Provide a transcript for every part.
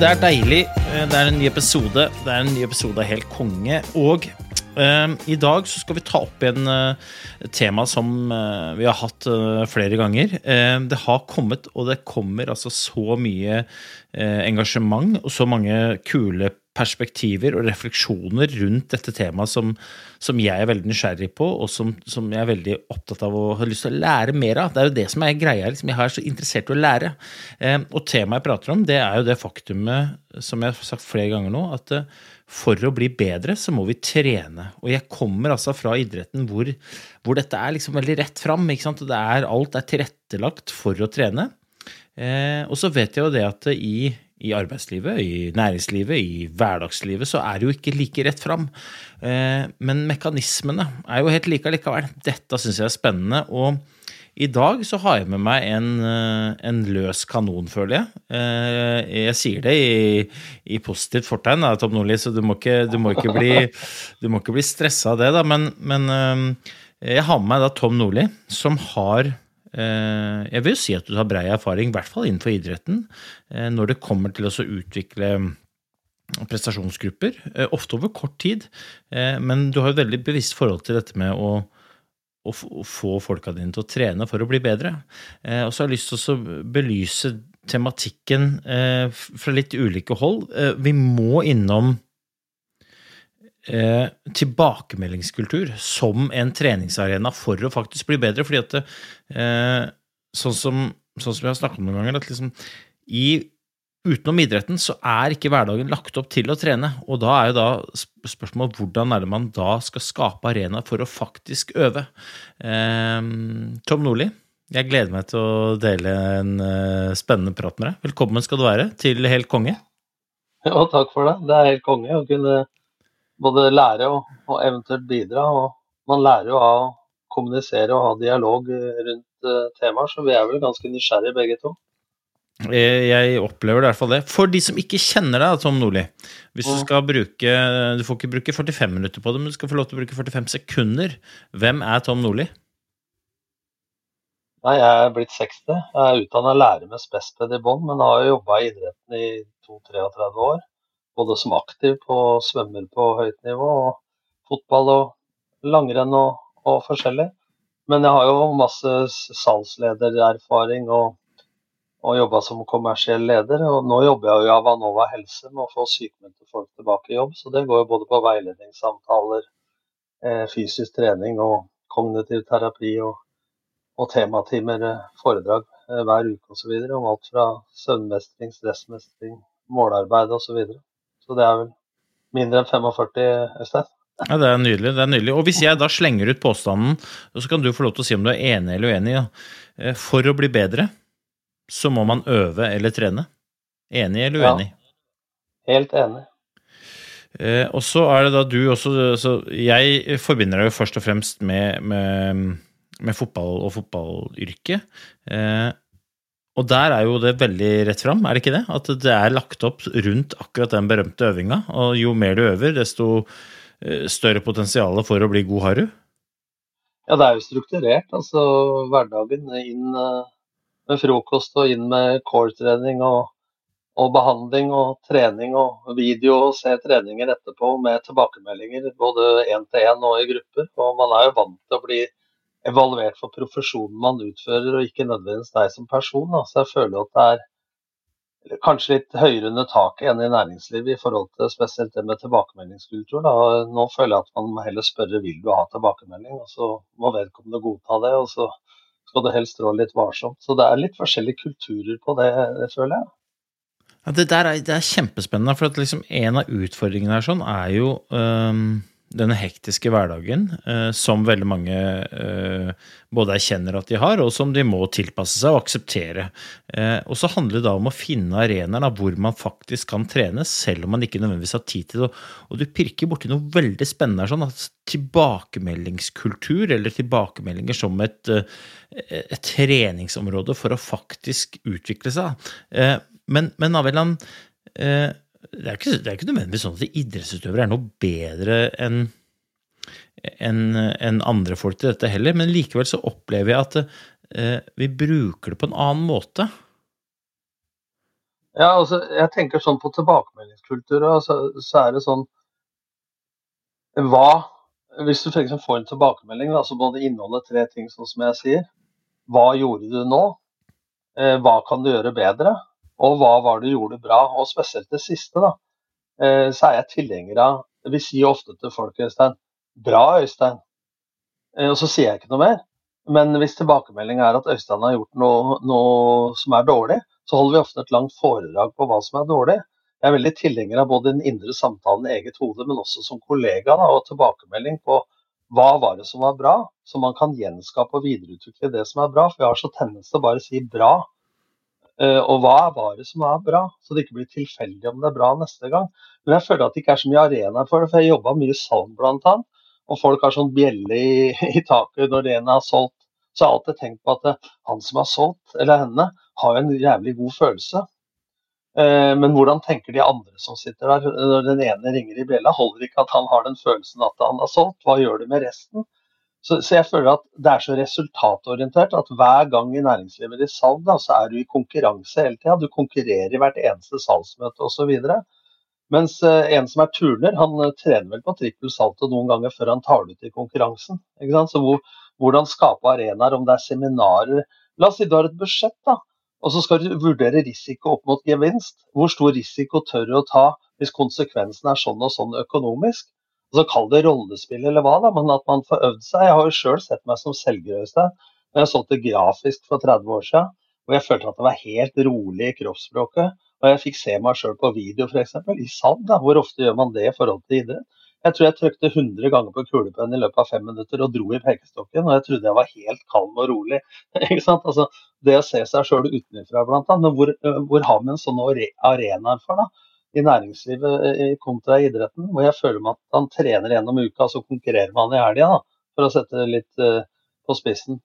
Det er deilig. Eh, Det er en ny episode. Det er en ny episode av Helt konge. Og eh, i dag så skal vi ta opp igjen eh, tema som eh, vi har hatt eh, flere ganger. Eh, det har kommet, og det kommer altså så mye eh, engasjement og så mange kule perspektiver og refleksjoner rundt dette temaet som, som jeg er veldig nysgjerrig på, og som, som jeg er veldig opptatt av og har lyst til å lære mer av. Det er jo det som er greia. Liksom. Jeg er så interessert i å lære. Eh, og temaet jeg prater om, det er jo det faktumet, som jeg har sagt flere ganger nå, at eh, for å bli bedre, så må vi trene. Og jeg kommer altså fra idretten hvor, hvor dette er liksom veldig rett fram. Er, alt er tilrettelagt for å trene. Eh, og så vet jeg jo det at i, i arbeidslivet, i næringslivet, i hverdagslivet, så er det jo ikke like rett fram. Eh, men mekanismene er jo helt like likevel. Dette syns jeg er spennende. Og i dag så har jeg med meg en, eh, en løs kanon, føler jeg. Eh, Jeg sier det i, i positivt fortegn, Tom Nordli, så du må ikke, du må ikke bli, du må ikke bli stressa av det, da. Men, men jeg har med meg da Tom Nordli, som har Jeg vil si at du har brei erfaring, i hvert fall innenfor idretten, eh, når det kommer til å utvikle prestasjonsgrupper, eh, ofte over kort tid. eh, Men du har et veldig bevisst forhold til dette med å å få folka dine til å trene for å bli bedre. Eh, og så har jeg lyst til å belyse tematikken eh, fra litt ulike hold. Eh, vi må innom eh, tilbakemeldingskultur som en treningsarena for å faktisk bli bedre. fordi at eh, sånn, som, sånn som jeg har snakket om noen ganger, at liksom i Utenom idretten så er ikke hverdagen lagt opp til å trene. Og da er jo da spørsmålet hvordan er det man da skal skape arena for å faktisk øve. Eh, Tom Nordli, jeg gleder meg til å dele en eh, spennende prat med deg. Velkommen skal du være til Helt konge. Ja, takk for det. Det er helt konge å kunne både lære og, og eventuelt bidra. Og man lærer jo av å kommunisere og ha dialog eh, rundt eh, temaer, så vi er vel ganske nysgjerrige begge to. Eh, Jeg opplever det i hvert fall det. For de som ikke kjenner deg, Tom Nordli. Hvis du Mm. skal bruke Du får ikke bruke 45 minutter på det, men du skal få lov til å bruke 45 sekunder. Hvem er Tom Nordli? Nei, jeg er blitt 60. Jeg er utdanna lærer med spesped i bånn, men har jo jobba i idretten i 32-33 år. Både som aktiv på svømmer på høyt nivå, og fotball og langrenn og, og forskjellig. Men jeg har jo masse salgsledererfaring og, og jobba som kommersiell leder. Og nå jobber jeg jo i Avanova helse med å få sykmeldte folk tilbake i jobb. Så det går jo både på veiledningssamtaler, eh, fysisk trening og kognitiv terapi og og tematimer, eh, foredrag eh, hver uke osv. om alt fra søvnmestring, stressmestring, målarbeid osv. Så, videre. Så det er vel mindre enn 45, Øystein. Ja, Det er nydelig. det er nydelig. Og hvis jeg da slenger ut påstanden, så kan du få lov til å si om du er enig eller uenig. Ja. Eh, For å bli bedre, så må man øve eller trene. Enig eller uenig? Ja. Helt enig. Eh, og så er det da du også så Jeg forbinder deg jo først og fremst med, med, med fotball og fotballyrket. Eh, og der er jo det veldig rett fram, er det ikke det? At det er lagt opp rundt akkurat den berømte øvinga. Og jo mer du øver, desto eh, større potensial for å bli god har du. Ja, det er jo strukturert. Altså hverdagen inn eh, med frokost og inn med core-trening og, og behandling og trening og video og se treninger etterpå med tilbakemeldinger både én til én og i grupper. Og man er jo vant til å bli evaluert for profesjonen man utfører, og ikke nødvendigvis deg som person. Da. Så jeg føler at det er kanskje litt høyere under taket enn i næringslivet i forhold til spesielt det med tilbakemeldingskultur. Da. Nå føler jeg at man heller spørre vil du ha tilbakemelding, og så må vedkommende godta det. og så skal du helst rå litt varsomt. Så det er litt forskjellige kulturer på det, det føler jeg. Ja, det der er, det er kjempespennende, for liksom en av utfordringene her sånn er jo øhm, denne hektiske hverdagen eh, som veldig mange eh, både erkjenner at de har, og som de må tilpasse seg og akseptere. Eh, og så handler det da om å finne arenaer hvor man faktisk kan trene, selv om man ikke nødvendigvis har tid til det. Og du pirker borti noe veldig spennende sånn at tilbakemeldingskultur, eller tilbakemeldinger som et, eh, et treningsområde for å faktisk utvikle seg. Eh, men, men Aveland, eh, det er, ikke, det er ikke nødvendigvis sånn at idrettsutøvere er noe bedre enn enn en andre folk til dette heller, men likevel så opplever jeg at eh, vi bruker det på en annen måte. Ja, altså, jeg tenker sånn på tilbakemeldingskultur, så, så er det sånn Hva Hvis du f.eks. får en tilbakemelding, da, så må det inneholde tre ting, sånn som jeg sier. Hva gjorde du nå? Eh, hva kan du gjøre bedre? Og hva var det du gjorde bra? Og spesielt det siste, da. Eh, så er jeg tilhenger av Vi sier ofte til folk, Øystein, bra, Øystein. Eh, og så sier jeg ikke noe mer. Men hvis tilbakemeldinga er at Øystein har gjort noe, noe som er dårlig, så holder vi ofte et langt foredrag på hva som er dårlig. Jeg er veldig tilhenger av både den indre samtalen i eget hode, men også som kollega, da, og tilbakemelding på hva var det som var bra, så man kan gjenskape og videreutvikle det som er bra. For jeg har så tendens til å bare si bra og hva var det som var bra, så det ikke blir tilfeldig om det er bra neste gang. Men jeg føler at det ikke er så mye arena for det, for jeg jobba mye salg bl.a. Og folk har sånn bjelle i, i taket når ene har solgt. Så jeg har alltid tenkt på at eh, han som har solgt, eller henne, har en jævlig god følelse. Eh, men hvordan tenker de andre som sitter der når den ene ringer i bjella? Holder ikke at han har den følelsen at han har solgt? Hva gjør det med resten? Så, så, jeg føler at det er så resultatorientert at hver gang i næringslivet i salg, da, så er du i konkurranse hele tida. Du konkurrerer i hvert eneste salgsmøte osv. Mens uh, en som er turner, han uh, trener vel på trippel salto noen ganger før han tar det ut i konkurransen. Så hvor, hvordan skape arenaer, om det er seminarer La oss si du har et budsjett, da, og så skal du vurdere risiko opp mot gevinst. Hvor stor risiko tør du å ta hvis konsekvensen er sånn og sånn økonomisk? Altså Kall det rollespill eller hva, da, men at man får øvd seg. Jeg har jo sjøl sett meg som selger Øystein. Når jeg solgte grafisk for 30 år siden, og jeg følte at det var helt rolig i kroppsspråket. Og jeg fikk se meg sjøl på video f.eks. i salg. Hvor ofte gjør man det i forhold til idrett? Jeg tror jeg trykte 100 ganger på kulepennen i løpet av fem minutter og dro i pekestokken. Og jeg trodde jeg var helt kalm og rolig. ikke sant? Altså, det å se seg sjøl utenfra, annet. Men hvor, hvor har vi en sånn arena for, da? I næringslivet eh, kontra idretten, hvor jeg føler meg at han trener gjennom uka, så konkurrerer man i helga, for å sette det litt uh, på spissen.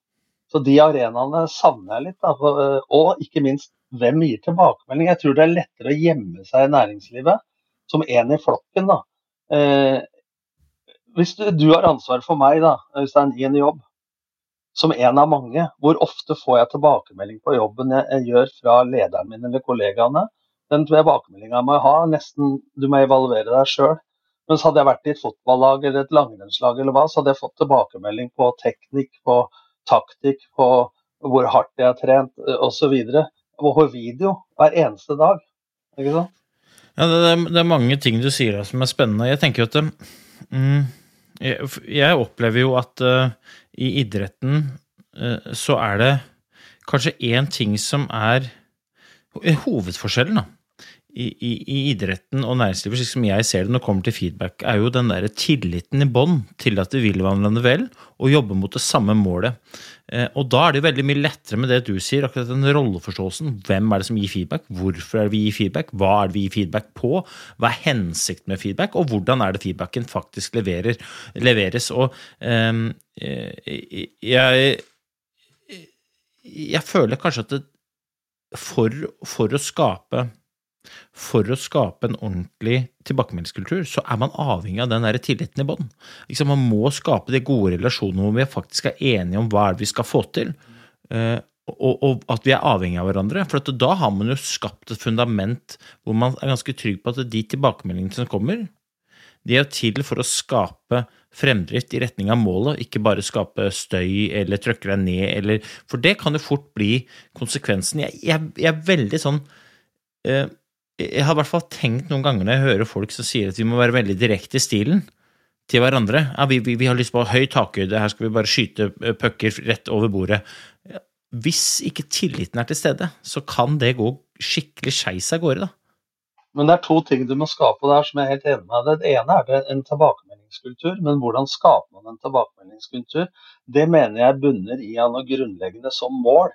Så de arenaene savner jeg litt. Da, uh, og ikke minst, hvem gir tilbakemelding? Jeg tror det er lettere å gjemme seg i næringslivet som en i flokken. da. Hvis du, du, har ansvar for meg, da, Øystein, i en jobb, som en av mange, hvor ofte får jeg tilbakemelding på jobben jeg, jeg gjør fra lederen min eller kollegaene? Den tilbakemeldinga må jeg ha. Nesten, du må evaluere deg sjøl. Mens hadde jeg vært i et fotballag eller et langrennslag, eller hva, så hadde jeg fått tilbakemelding på teknikk, på taktikk, på hvor hardt jeg har trent osv. Og på video hver eneste dag. Ikke sant? Ja, det er, det er mange ting du sier som er spennende. Jeg tenker at mm, jeg, jeg, opplever jo at uh, i idretten uh, så er det kanskje én ting som er hovedforskjellen, da i, i, idretten og næringslivet, slik som jeg ser det når det kommer til feedback, er jo den der tilliten i bånn til at de vil hverandre vel og jobbe mot det samme målet. Eh, og da er det veldig mye lettere med det du sier, akkurat den rolleforståelsen. Hvem er det som gir feedback? Hvorfor er det vi gir feedback? Hva er det vi gir feedback på? Hva er hensikten med feedback? Og hvordan er det feedbacken faktisk leverer, leveres? Og um, jeg, jeg føler kanskje at det, for, for å skape for å skape en ordentlig tilbakemeldingskultur, så er man avhengig av den der tilliten i bånn. Liksom, man må skape de gode relasjonene hvor vi faktisk er enige om hva vi skal få til. Uh, og, og, at vi er avhengig av hverandre. For da har man jo skapt et fundament hvor man er ganske trygg på at de tilbakemeldingene som kommer, de er til for å skape fremdrift i retning av målet, ikke bare skape støy eller trykke deg ned, eller For det kan jo fort bli konsekvensen. Jeg, jeg, jeg er veldig sånn uh, jeg har i hvert fall tenkt noen ganger når jeg hører folk som sier at vi må være veldig direkte i stilen til hverandre. Ja, vi, vi, vi har lyst på høy takhøyde, her skal vi bare skyte eh, pucker rett over bordet. Hvis ikke tilliten er til stede, så kan det gå skikkelig skeis av gårde, da. Men det er to ting du må skape der som jeg er helt enig med deg. Det ene er det en tilbakemelding tilbakemeldingskultur. Men hvordan skaper man en tilbakemeldingskultur? Det mener jeg bunner i av noe grunnleggende som mål.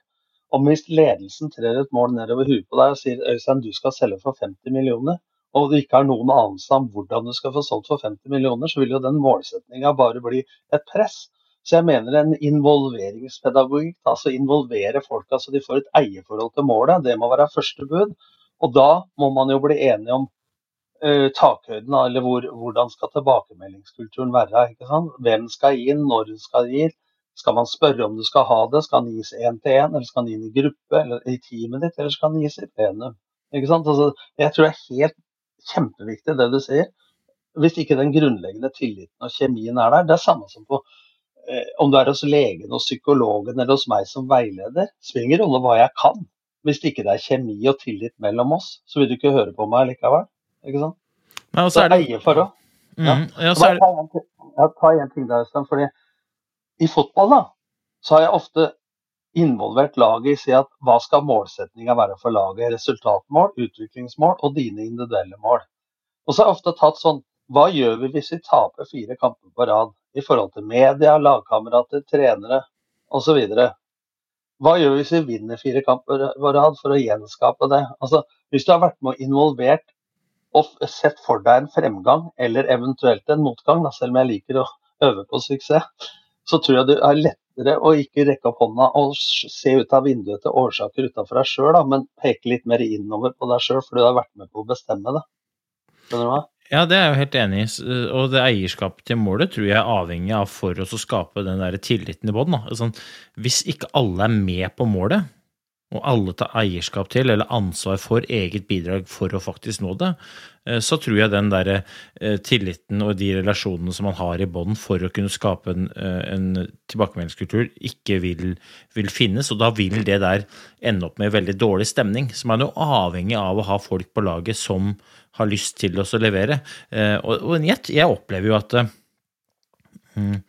Om hvis ledelsen trer et mål nedover huet på deg og sier Øystein, du skal selge for 50 millioner, og du ikke har noen anelse om hvordan du skal få solgt for 50 millioner, så vil jo den målsettinga bare bli et press. Så jeg mener en involveringspedagogikk, altså involvere folka så de får et eierforhold til målet, det må være første bud. Og da må man jo bli enige om uh, takhøyden, eller hvor, hvordan skal tilbakemeldingskulturen være. Hvem skal inn, når skal gi. Skal man spørre om du skal ha det? Skal den gis én til én, eller skal den inn i gruppe eller i teamet ditt, eller skal den gis i plenum? Ikke sant? Altså, jeg tror det er helt kjempeviktig det du sier. Hvis ikke den grunnleggende tilliten og kjemien er der. Det er samme som på eh, om du er hos legen, hos psykologen eller hos meg som veileder. Spiller ingen rolle hva jeg kan. Hvis ikke det er kjemi og tillit mellom oss, så vil du ikke høre på meg likevel. Ikke sant? Men også er det... så er det eierforhold. Ja. mm, ja, så er det, Jeg tar en ting der, Øystein. fordi I fotball da, så har jeg ofte involvert laget i å si at hva skal målsettinga være for laget? Resultatmål, utviklingsmål og dine individuelle mål. Og så har jeg ofte tatt sånn Hva gjør vi hvis vi taper fire kamper på rad? I forhold til media, lagkamerater, trenere osv. Hva gjør vi hvis vi vinner fire kamper på rad for å gjenskape det? Altså, Hvis du har vært med og involvert og sett for deg en fremgang, eller eventuelt en motgang, da, selv om jeg liker å øve på suksess, så tror jeg det er lettere å ikke rekke opp hånda og se ut av vinduet til årsaker utenfor deg sjøl, men peke litt mer innover på deg sjøl, for du har vært med på å bestemme det. Skjønner du hva? Ja, det er jeg jo helt enig i. Og det eierskapet til målet tror jeg er avhengig av for oss å skape den der tilliten i bånn. Altså, hvis ikke alle er med på målet, og alle tar eierskap til eller ansvar for eget bidrag for å faktisk nå det, eh, så tror jeg den der eh, tilliten og de relasjonene som man har i bånd for å kunne skape en, eh, en tilbakemeldingskultur, ikke vil, vil finnes. Og da vil det der ende opp med veldig dårlig stemning. Man er jo avhengig av å ha folk på laget som har lyst til oss å levere. Og, og jeg, jeg opplever jo at, mm,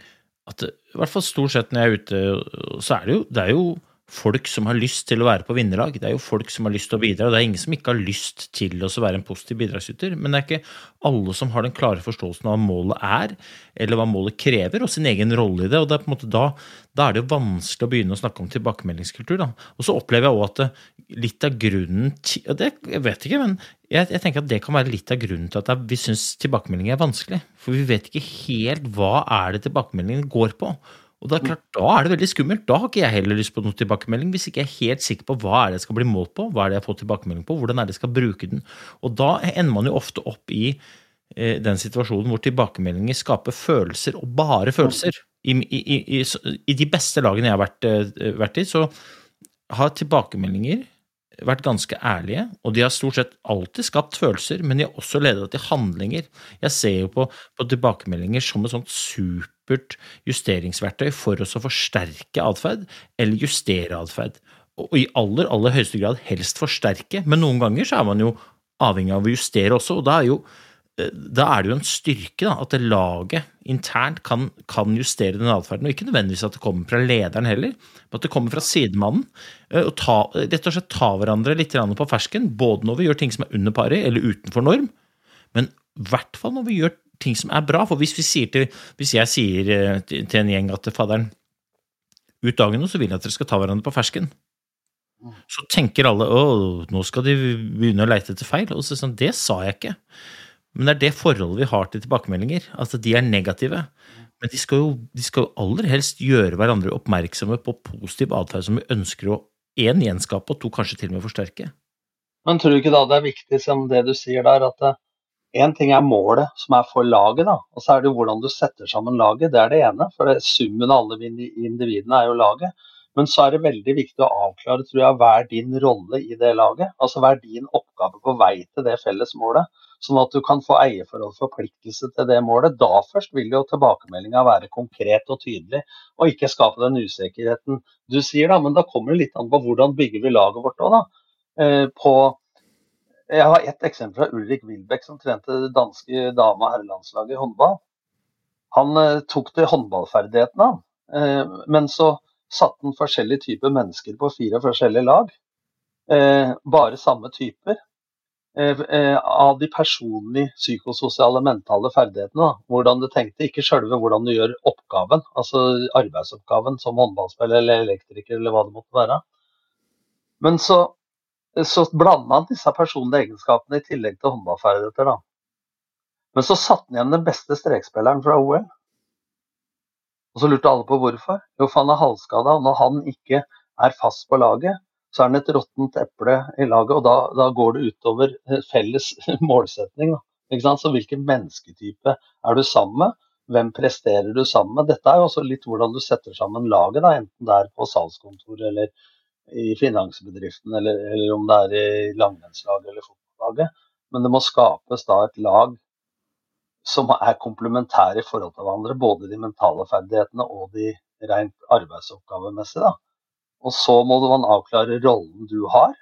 at i hvert fall stort sett når jeg er ute, så er det jo, det er jo folk som har lyst til å være på vinnerlag. Det er jo folk som har lyst til å bidra, det er ingen som ikke har lyst til å være en positiv bidragsyter. Men det er ikke alle som har den klare forståelsen av hva målet er, eller hva målet krever, og sin egen rolle i det. Og det er da, da er det jo vanskelig å begynne å snakke om tilbakemeldingskultur. Da. Og så opplever jeg òg at litt av grunnen til og det, Jeg vet ikke, men jeg, jeg tenker at det kan være litt av grunnen til at vi syns tilbakemeldinger er vanskelig. For vi vet ikke helt hva er det tilbakemeldingen går på. Og da, er det klart, da er det veldig skummelt. Da har ikke jeg heller lyst på noen tilbakemelding, hvis ikke jeg er helt sikker på hva er det jeg skal bli målt på, hva er det jeg får tilbakemelding på, hvordan er det jeg skal bruke den. Og da ender man jo ofte opp i eh, den situasjonen hvor tilbakemeldinger skaper følelser, og bare følelser. I, i, i, i, i de beste lagene jeg har vært, eh, vært i, så har tilbakemeldinger vært ganske ærlige, og de har stort sett alltid skapt følelser, men de har også ledet til handlinger. Jeg ser jo på, på tilbakemeldinger som et sånt supert justeringsverktøy for oss å forsterke atferd, eller justere atferd. Og i aller, aller høyeste grad helst forsterke, men noen ganger så er man jo avhengig av å justere også, og da er jo da er det jo en styrke da, at det laget internt kan, kan justere den atferden. Og ikke nødvendigvis at det kommer fra lederen heller, men at det kommer fra sidemannen. eh, Og ta, rett og slett ta hverandre litt på fersken, både når vi gjør ting som er under paret eller utenfor norm, men i hvert fall når vi gjør ting som er bra. For hvis, til, hvis jeg sier eh, til en gjeng at faderen ut dagen nå, så vil jeg at dere skal ta hverandre på fersken. Så tenker alle å, nå skal de begynne å leite etter feil. Og så det sånn, det sa jeg ikke. Men det er det forholdet vi har til tilbakemeldinger. Altså, de er negative. Men de skal, jo, de skal jo aller helst gjøre hverandre oppmerksomme på positiv atferd som vi ønsker å én gjenskape, og to kanskje til og med forsterke. Men tror du ikke da det er viktig som det du sier der, at én ting er målet som er for laget, da, og så er det hvordan du setter sammen laget. Det er det ene. For det, summen av alle individene er jo laget. Men så er det veldig viktig å avklare tror jeg, hva er din rolle i det laget. Altså hva er din oppgave på vei til det felles målet. Sånn at du kan få eierforhold forpliktelse til det målet. Da først vil jo tilbakemeldinga være konkret og tydelig, og ikke skape den usikkerheten du sier. da, Men da kommer det litt an på hvordan bygger vi laget vårt òg, da. Eh, på jeg har ett eksempel fra Ulrik Wilbæk, som trente det danske dame- og herrelandslaget i håndball. Han eh, tok til håndballferdighetene. Eh, men så satte han forskjellige typer mennesker på fire forskjellige lag. Bare samme typer. Eh, eh, av de personlige psykososiale mentale ferdighetene. Da. Hvordan du tenkte, ikke sjølve hvordan du gjør oppgaven, altså arbeidsoppgaven som håndballspiller eller elektriker eller hva det måtte være. Men så, så blander han disse personlige egenskapene i tillegg til håndballferdigheter. da. Men så satte han igjen den beste strekspilleren fra OL. Og så lurte alle på hvorfor. Jo, for han er halvskada, og når han ikke er fast på laget, så er den et råttent eple i laget, og da, da, går det utover felles målsetning. Så hvilken mennesketype er du sammen med? Hvem presterer du sammen med? Dette er jo også litt hvordan du setter sammen laget, da, enten det er på salgskontoret eller i finansbedriften, eller, eller om det er i langrennslaget eller fotballaget. Men det må skapes da et lag som er komplementære i forhold til hverandre, både de mentale ferdighetene og de rent arbeidsoppgavemessige. Og så må man avklare rollen du har.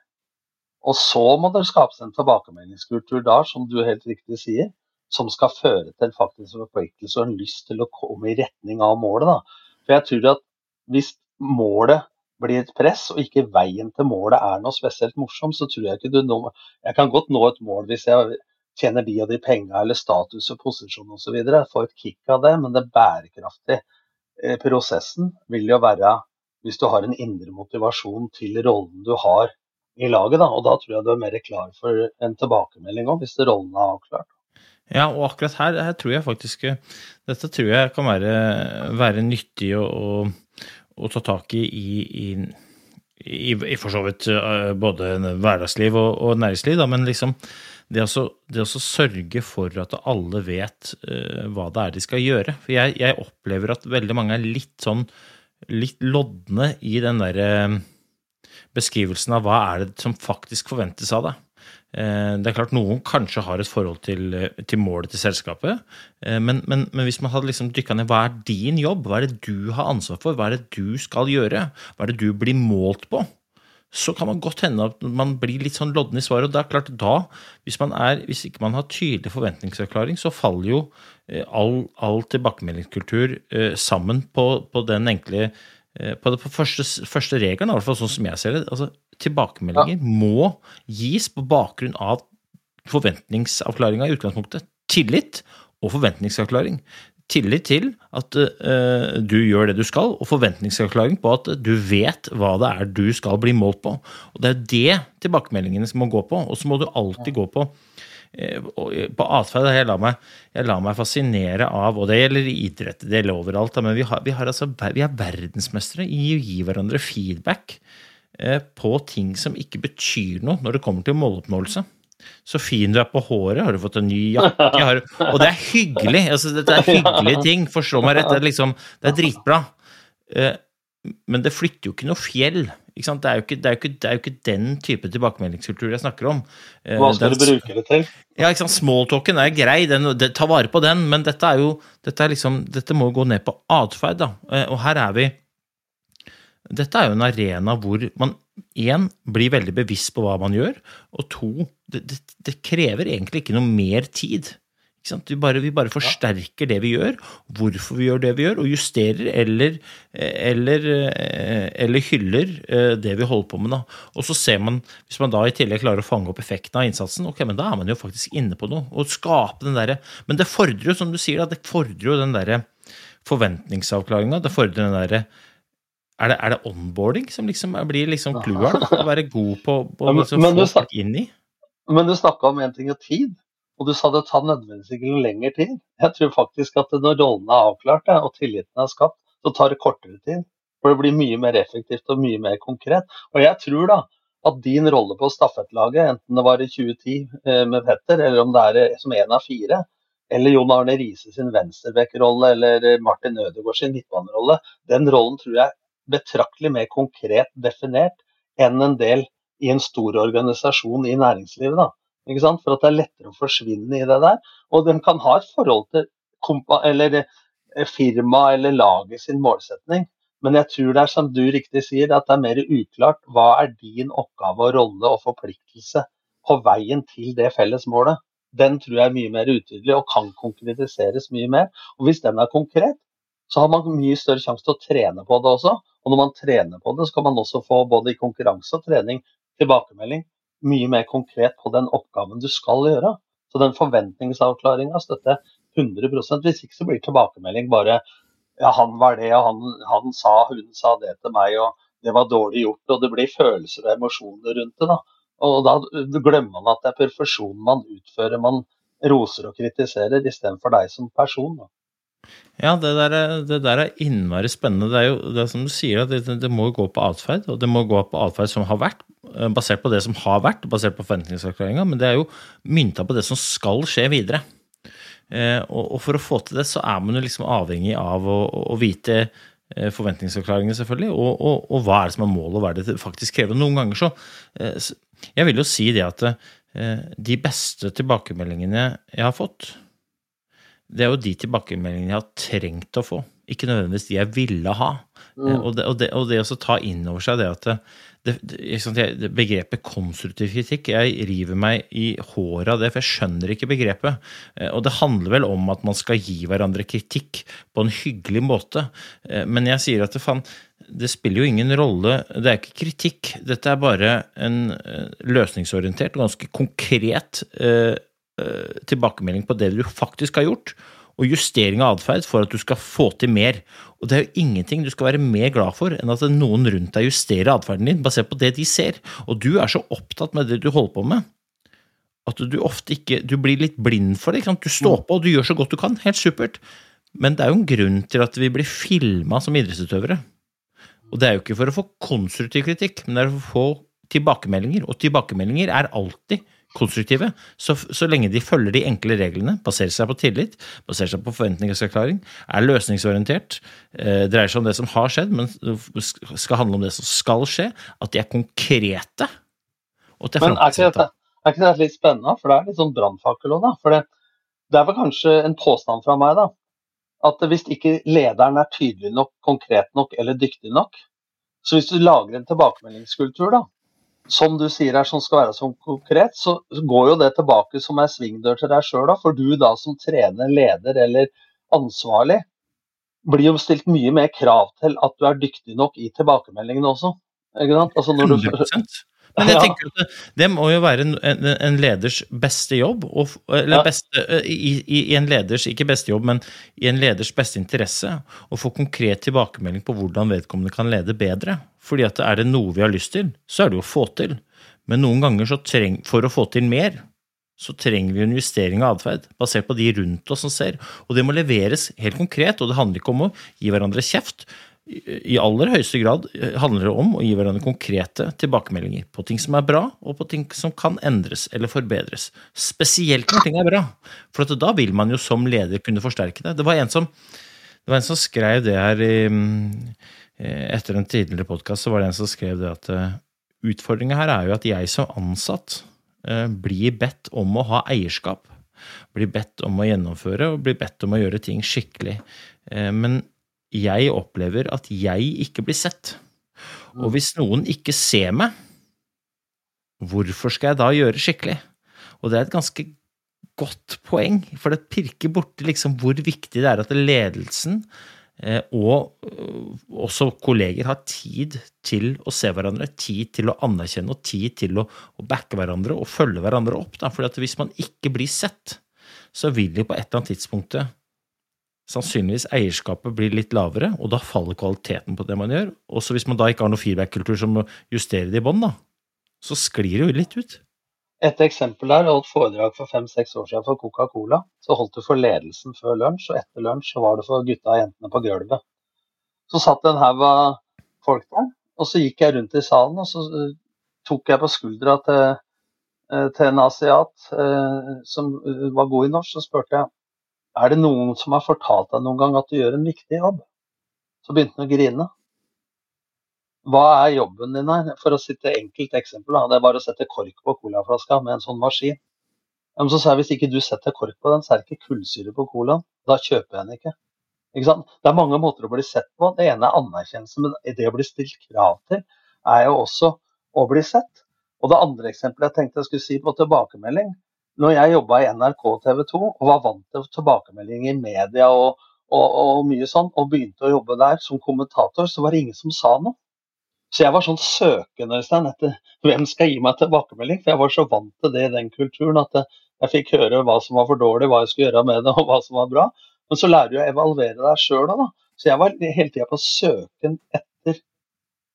Og så må det skapes en tilbakemeldingskultur da, som du helt riktig sier, som skal føre til faktisk forpliktelse og en lyst til å komme i retning av målet. Da. For jeg tror at hvis målet blir et press, og ikke veien til målet er noe spesielt morsomt, så tror jeg ikke du når Jeg kan godt nå et mål hvis jeg tjener de og de penga eller status og posisjon osv. Får et kick av det, men det bærekraftige eh, prosessen vil jo være hvis du har en indre motivasjon til rollen du har i laget. Da. Og da tror jeg du er mer klar for en tilbakemelding òg, hvis rollen er avklart. Ja, og akkurat her, her, tror jeg faktisk Dette tror jeg kan være, være nyttig å, å, å, ta tak i i, i, i, for så vidt eh, både hverdagsliv og, og næringsliv, da, men liksom det å sørge for at alle vet uh, hva det er de skal gjøre. For jeg, jeg opplever at veldig mange er litt sånn litt lodne i den derre eh, beskrivelsen av hva er det som faktisk forventes av deg. Eh, det er klart Noen kanskje har et forhold til, eh, til målet til selskapet. Men, men, men, hvis man hadde liksom dykka ned, hva er din jobb? Hva er det du har ansvar for? Hva er det du skal gjøre? Hva er det du blir målt på? så kan man godt hende at man blir litt sånn lodden i svaret. og det er klart da, Hvis, man er, hvis ikke man har tydelig forventningsavklaring, så faller jo all, all tilbakemeldingskultur eh, sammen på, på, den enkle eh, på, det, på første, første regelen, i hvert fall sånn som jeg ser det. altså Tilbakemeldinger ja. må gis på bakgrunn av forventningsavklaringa i utgangspunktet. Tillit og forventningsavklaring tillit til at uh, du gjør det du skal, og forventningsavklaring på at du vet hva det er du skal bli målt på. Og Det er det tilbakemeldingene som må gå på. Og så må du alltid gå på på atferd. Jeg, lar meg, jeg lar meg fascinere av, og det gjelder i idrett, det gjelder overalt, men vi, har, vi, har altså, vi er verdensmestere i å gi hverandre feedback uh, på ting som ikke betyr noe når det kommer til måloppnåelse. Så fin du er på håret. Har du fått en ny jakke? Har, og det er hyggelig. Altså, dette er hyggelige ting. Forstå meg rett. Det er, liksom, det er dritbra. Eh, men det flytter jo ikke noe fjell. Ikke det, er ikke, det, er ikke, det, er jo ikke, den type tilbakemeldingskultur jeg snakker om. Eh, Hva skal du bruke det til? Ja, ikke sant? Smalltalken er grei, den, det, ta vare på den, men dette jo dette, liksom, dette må gå ned på atferd. Eh, og her er vi Dette er jo en arena hvor man én, blir veldig bevisst på hva man gjør, og to, det, det, det krever egentlig ikke noe mer tid. Vi bare, vi bare, forsterker det vi gjør, hvorfor vi gjør det vi gjør, og justerer eller, eller, eller hyller eh, det vi holder på med. Da. Og så ser man, Hvis man da i tillegg klarer å fange opp effekten av innsatsen, ok, men da er man jo faktisk inne på noe. Og skape den der, Men det fordrer jo, som du sier, da, det fordrer jo den derre forventningsavklaringa. Det fordrer den derre er det, er det, onboarding som liksom blir liksom cloueren? Å være god på, på ja, men, å få folk inn i? Men du snakka om én ting og tid, og du sa det tar nødvendigvis ikke lengre tid. Jeg tror faktisk at når rollene er avklart og tilliten er skapt, så tar det kortere tid. For det blir mye mer effektivt og mye mer konkret. Og jeg tror da at din rolle på stafettlaget, enten det var i 2010 eh, med Petter, eller om det er eh, som en av fire, eller Jon Arne Riise sin venstrebekk-rolle, eller Martin Ødegaard sin midtbanerolle, den rollen tror jeg er betraktelig mer konkret definert enn en del i en stor organisasjon i næringslivet. Da. Ikke sant? For at det er lettere å forsvinne i det der. Og den kan ha et forhold til eller eh, firma eller laget sin målsetning. Men jeg tror det er som du riktig sier, at det er mer uklart hva er din oppgave og rolle og forpliktelse på veien til det felles målet. Den tror jeg er mye mer utydelig og kan konkretiseres mye mer. Og hvis den er konkret, så har man mye større sjanse til å trene på det også. Og når man trener på det, så kan man også få både i konkurranse og trening tilbakemelding mye mer konkret på den oppgaven du skal gjøre. Så den forventningsavklaringa støtter jeg 100 Hvis ikke så blir tilbakemelding bare ja, han var det, og han, han sa, hun sa det til meg, og det var dårlig gjort. Og det blir følelser og emosjoner rundt det. da. Og da glemmer man at det er perfeksjonen man utfører. Man roser og kritiserer istedenfor deg som person. Da. Ja, det der, er, det der, er, innmari spennende. Det er jo det er som du sier, det, det må gå på atferd. Og det må gå på atferd som har vært, eh, basert på det som har vært, basert på forventningsavklaringa. Men det er jo mynta på det som skal skje videre. Eh, og, og, for å få til det, så er man jo liksom avhengig av å, å vite eh, forventningsavklaringene, selvfølgelig, og, og, og, hva er det som er målet, og hva er det det faktisk krever. Noen ganger så eh, Jeg vil jo si det at eh, de beste tilbakemeldingene jeg har fått, det er jo de tilbakemeldingene jeg har trengt å få, ikke nødvendigvis de jeg ville ha. Mm. Og, det, og, det, og det å ta inn over seg det at det, begrepet konstruktiv kritikk Jeg river meg i håret av det, for jeg skjønner ikke begrepet. Eh, og det handler vel om at man skal gi hverandre kritikk på en hyggelig måte. Eh, men jeg sier at det, fan, det spiller jo ingen rolle. Det er ikke kritikk. Dette er bare en eh, løsningsorientert, ganske konkret tilbakemelding på det du faktisk har gjort og justering av atferd for at du skal få til mer. Og det er jo ingenting du skal være mer glad for enn at noen rundt deg justerer atferden din basert på det de ser. Og du er så opptatt med det du holder på med, at du ofte ikke Du blir litt blind for det. Du står på, og du gjør så godt du kan. Helt supert. Men det er jo en grunn til at vi blir filma som idrettsutøvere. Og det er jo ikke for å få konstruktiv kritikk, men det er for å få tilbakemeldinger. Og tilbakemeldinger er alltid konstruktive, så, så, lenge de følger de enkle reglene, baserer seg på tillit, baserer seg på forventningsavklaring, er løsningsorientert, eh, dreier seg om det som har skjedd, men skal handle om det som skal skje, at de er konkrete. men er ikke, dette, er ikke dette litt spennende? For det er litt sånn brannfakkel òg, da. For det, det er vel kanskje en påstand fra meg, da. At hvis ikke lederen er tydelig nok, konkret nok eller dyktig nok, så hvis du lager en tilbakemeldingskultur, da, som du sier her, som skal være så konkret, så går jo det tilbake som ei svingdør til deg sjøl. For du da som trener, leder eller ansvarlig, blir jo stilt mye mer krav til at du er dyktig nok i tilbakemeldingene også. Ikke sant? Altså når du, 100%. Men jeg tenker at det, det må jo være en, en, leders beste jobb, og, eller beste, i, i, en leders, ikke beste jobb, men i en leders beste interesse, å få konkret tilbakemelding på hvordan vedkommende kan lede bedre. Fordi at er det noe vi har lyst til, så er det jo å få til. Men noen ganger så treng, for å få til mer, så trenger vi en justering av atferd, basert på de rundt oss som ser. Og det må leveres helt konkret, og det handler ikke om å gi hverandre kjeft. I aller høyeste grad handler det om å gi hverandre konkrete tilbakemeldinger på ting som er bra, og på ting som kan endres eller forbedres. Spesielt når ting er bra, for da vil man jo som leder kunne forsterke det. Det var en som, var en som skrev det her i Eh, etter en tidligere podkast var det en som skrev det at uh, utfordringa her er jo at jeg som ansatt blir bedt om å ha eierskap. Blir bedt om å gjennomføre og blir bedt om å gjøre ting skikkelig. Men jeg opplever at jeg ikke blir sett. Og hvis noen ikke ser meg, hvorfor skal jeg da gjøre skikkelig? Og det er et ganske godt poeng, for det pirker borti liksom hvor viktig det er at ledelsen Eh, og eh, også kolleger har tid til å se hverandre, tid til å anerkjenne og tid til å, backe hverandre og følge hverandre opp. Da. Fordi at hvis man ikke blir sett, så vil jo på et eller annet tidspunkt sannsynligvis eierskapet blir litt lavere, og da faller kvaliteten på det man gjør. Også hvis man da ikke har noen feedback-kultur som justerer det i bånn, så sklir det jo litt ut. Et eksempel der, jeg holdt foredrag for fem-seks år siden for Coca-Cola. Så holdt du for ledelsen før lunsj, og etter lunsj var det for gutta og jentene på gulvet. Så satt det en haug av folk der, og så gikk jeg rundt i salen, og så uh, tok jeg på skuldra til, uh, til en asiat uh, som var god i norsk, så spurte jeg er det noen som har fortalt deg noen gang at du gjør en viktig jobb. Så begynte han å grine. Hva er jobben din her? For å sitte enkelt eksempel, da. det er bare å sette kork på colaflaska med en sånn maskin. Men så sa jeg hvis ikke du setter kork på den, så er det ikke kullsyre på colaen. Da kjøper jeg den ikke. ikke det er mange måter å bli sett på. Det ene er anerkjennelse, men det å bli stilt krav til er jo også å bli sett. Og det andre eksempelet jeg tenkte jeg skulle si på tilbakemelding. Når jeg jobba i NRK TV 2 og var vant til tilbakemelding i media og, og, og mye sånn, og begynte å jobbe der som kommentator, så var det ingen som sa noe. Så jeg var sånn søkende Øystein, etter hvem skal gi meg tilbakemelding. For jeg var så vant til det i den kulturen at jeg fikk høre hva som var for dårlig, hva jeg skulle gjøre med det og hva som var bra. Men så lærer du å evaluere deg sjøl òg, da. Så jeg var hele tida på søken etter,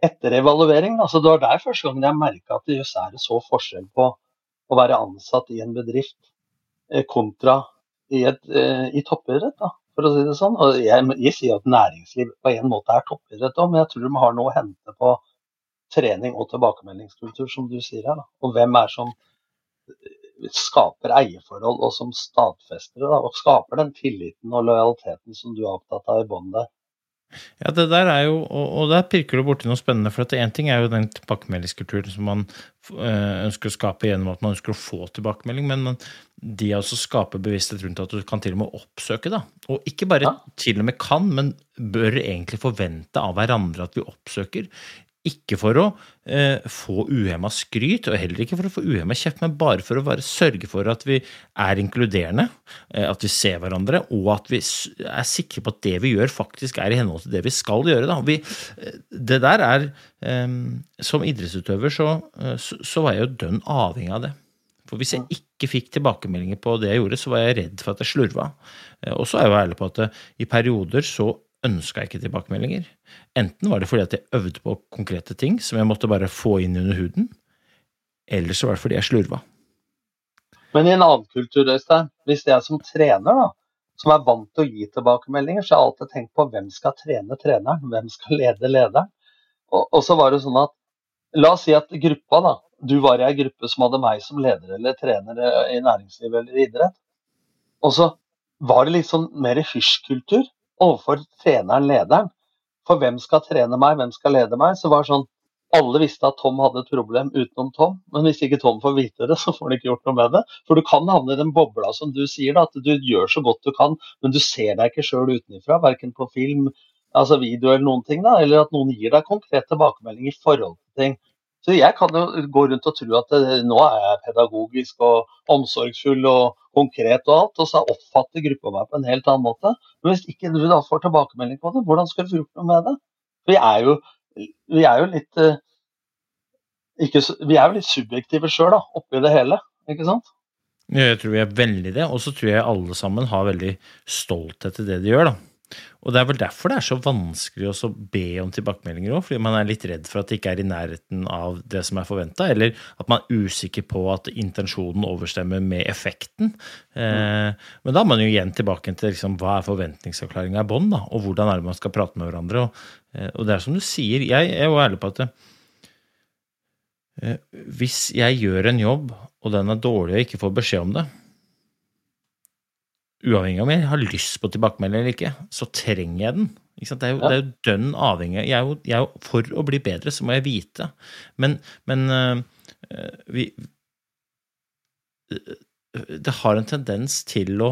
etter evaluering. Altså, det var der første gangen jeg merka at jøss, er det så forskjell på å være ansatt i en bedrift eh, kontra i, et, eh, i toppidrett, da, for å si det sånn. Og jeg, jeg sier at næringsliv på en måte er toppidrett òg, men jeg tror de har noe å hente på trening og tilbakemeldingskultur, som du sier her. Da. Og hvem er som skaper eierforhold, og som stadfester det. Og skaper den tilliten og lojaliteten som du er opptatt av i bånn der. Ja, det der er jo, og, der pirker du borti noe spennende. For én ting er jo den tilbakemeldingskulturen som man øh, ønsker å skape gjennom at man ønsker å få tilbakemelding, men de også skaper bevissthet rundt at du kan til og med oppsøke. da. Og ikke bare ja. til og med kan, men bør egentlig forvente av hverandre at vi oppsøker. Ikke for å eh, få uhemma skryt, og heller ikke for å få uhemma kjeft, men bare for å bare sørge for at vi er inkluderende, eh, at vi ser hverandre, og at vi er sikre på at det vi gjør, faktisk er i henhold til det vi skal gjøre. Da. Vi, eh, det der er eh, Som idrettsutøver så, eh, så, så var jeg jo dønn avhengig av det. For hvis jeg ikke fikk tilbakemeldinger på det jeg gjorde, så var jeg redd for at jeg slurva. Eh, og så er jeg jo ærlig på at i perioder så ønska jeg ikke tilbakemeldinger. Enten var det fordi at jeg øvde på konkrete ting som jeg måtte bare få inn under huden, eller så var det fordi jeg slurva. Men i en annen kultur, Øystein, hvis jeg som trener, da, som er vant til å gi tilbakemeldinger, så har jeg alltid tenkt på hvem skal trene treneren, hvem skal lede lederen. Og, og så var det sånn at La oss si at gruppa, da, du var i ei gruppe som hadde meg som leder eller trener i næringslivet eller idrett. Og så var det litt sånn mer hysjkultur overfor treneren, lederen. For hvem skal trene meg, hvem skal lede meg? Så var det sånn alle visste at Tom hadde et problem utenom Tom, men hvis ikke Tom får vite det, så får han ikke gjort noe med det. For du kan havne i den bobla som du sier, da, at du gjør så godt du kan, men du ser deg ikke sjøl utenfra, verken på film, altså video eller noen ting, da, eller at noen gir deg konkret tilbakemelding i forhold til ting. Så jeg kan jo gå rundt og tro at nå er jeg pedagogisk og omsorgsfull og konkret og alt, og så oppfatter gruppa meg på en helt annen måte. Men hvis ikke du da får tilbakemelding på det, hvordan skal du få gjort noe med det? Vi er jo, vi er jo litt eh, ikke, Vi er jo litt subjektive sjøl, oppi det hele, ikke sant? Jeg tror vi er veldig det, og så tror jeg alle sammen har veldig stolthet til det de gjør. da. Og det er vel derfor det er så vanskelig å be om tilbakemeldinger òg, fordi man er litt redd for at det ikke er i nærheten av det som er forventa, eller at man er usikker på at intensjonen overstemmer med effekten. Mm. men da er man jo igjen tilbake til liksom, hva er forventningsavklaringa i bånn, og hvordan er det man skal prate med hverandre. Og, eh, og det er som du sier, jeg er jo ærlig på at eh, hvis jeg gjør en jobb, og den er dårlig og ikke får beskjed om det, uavhengig av om jeg har lyst på tilbakemelding eller ikke, så trenger jeg den. Det er, jo, ja. det er jo dønn avhengig jeg er, jo, jeg er, jo, For å bli bedre, så må jeg vite. Men, men øh, vi uh, Det har en tendens til å,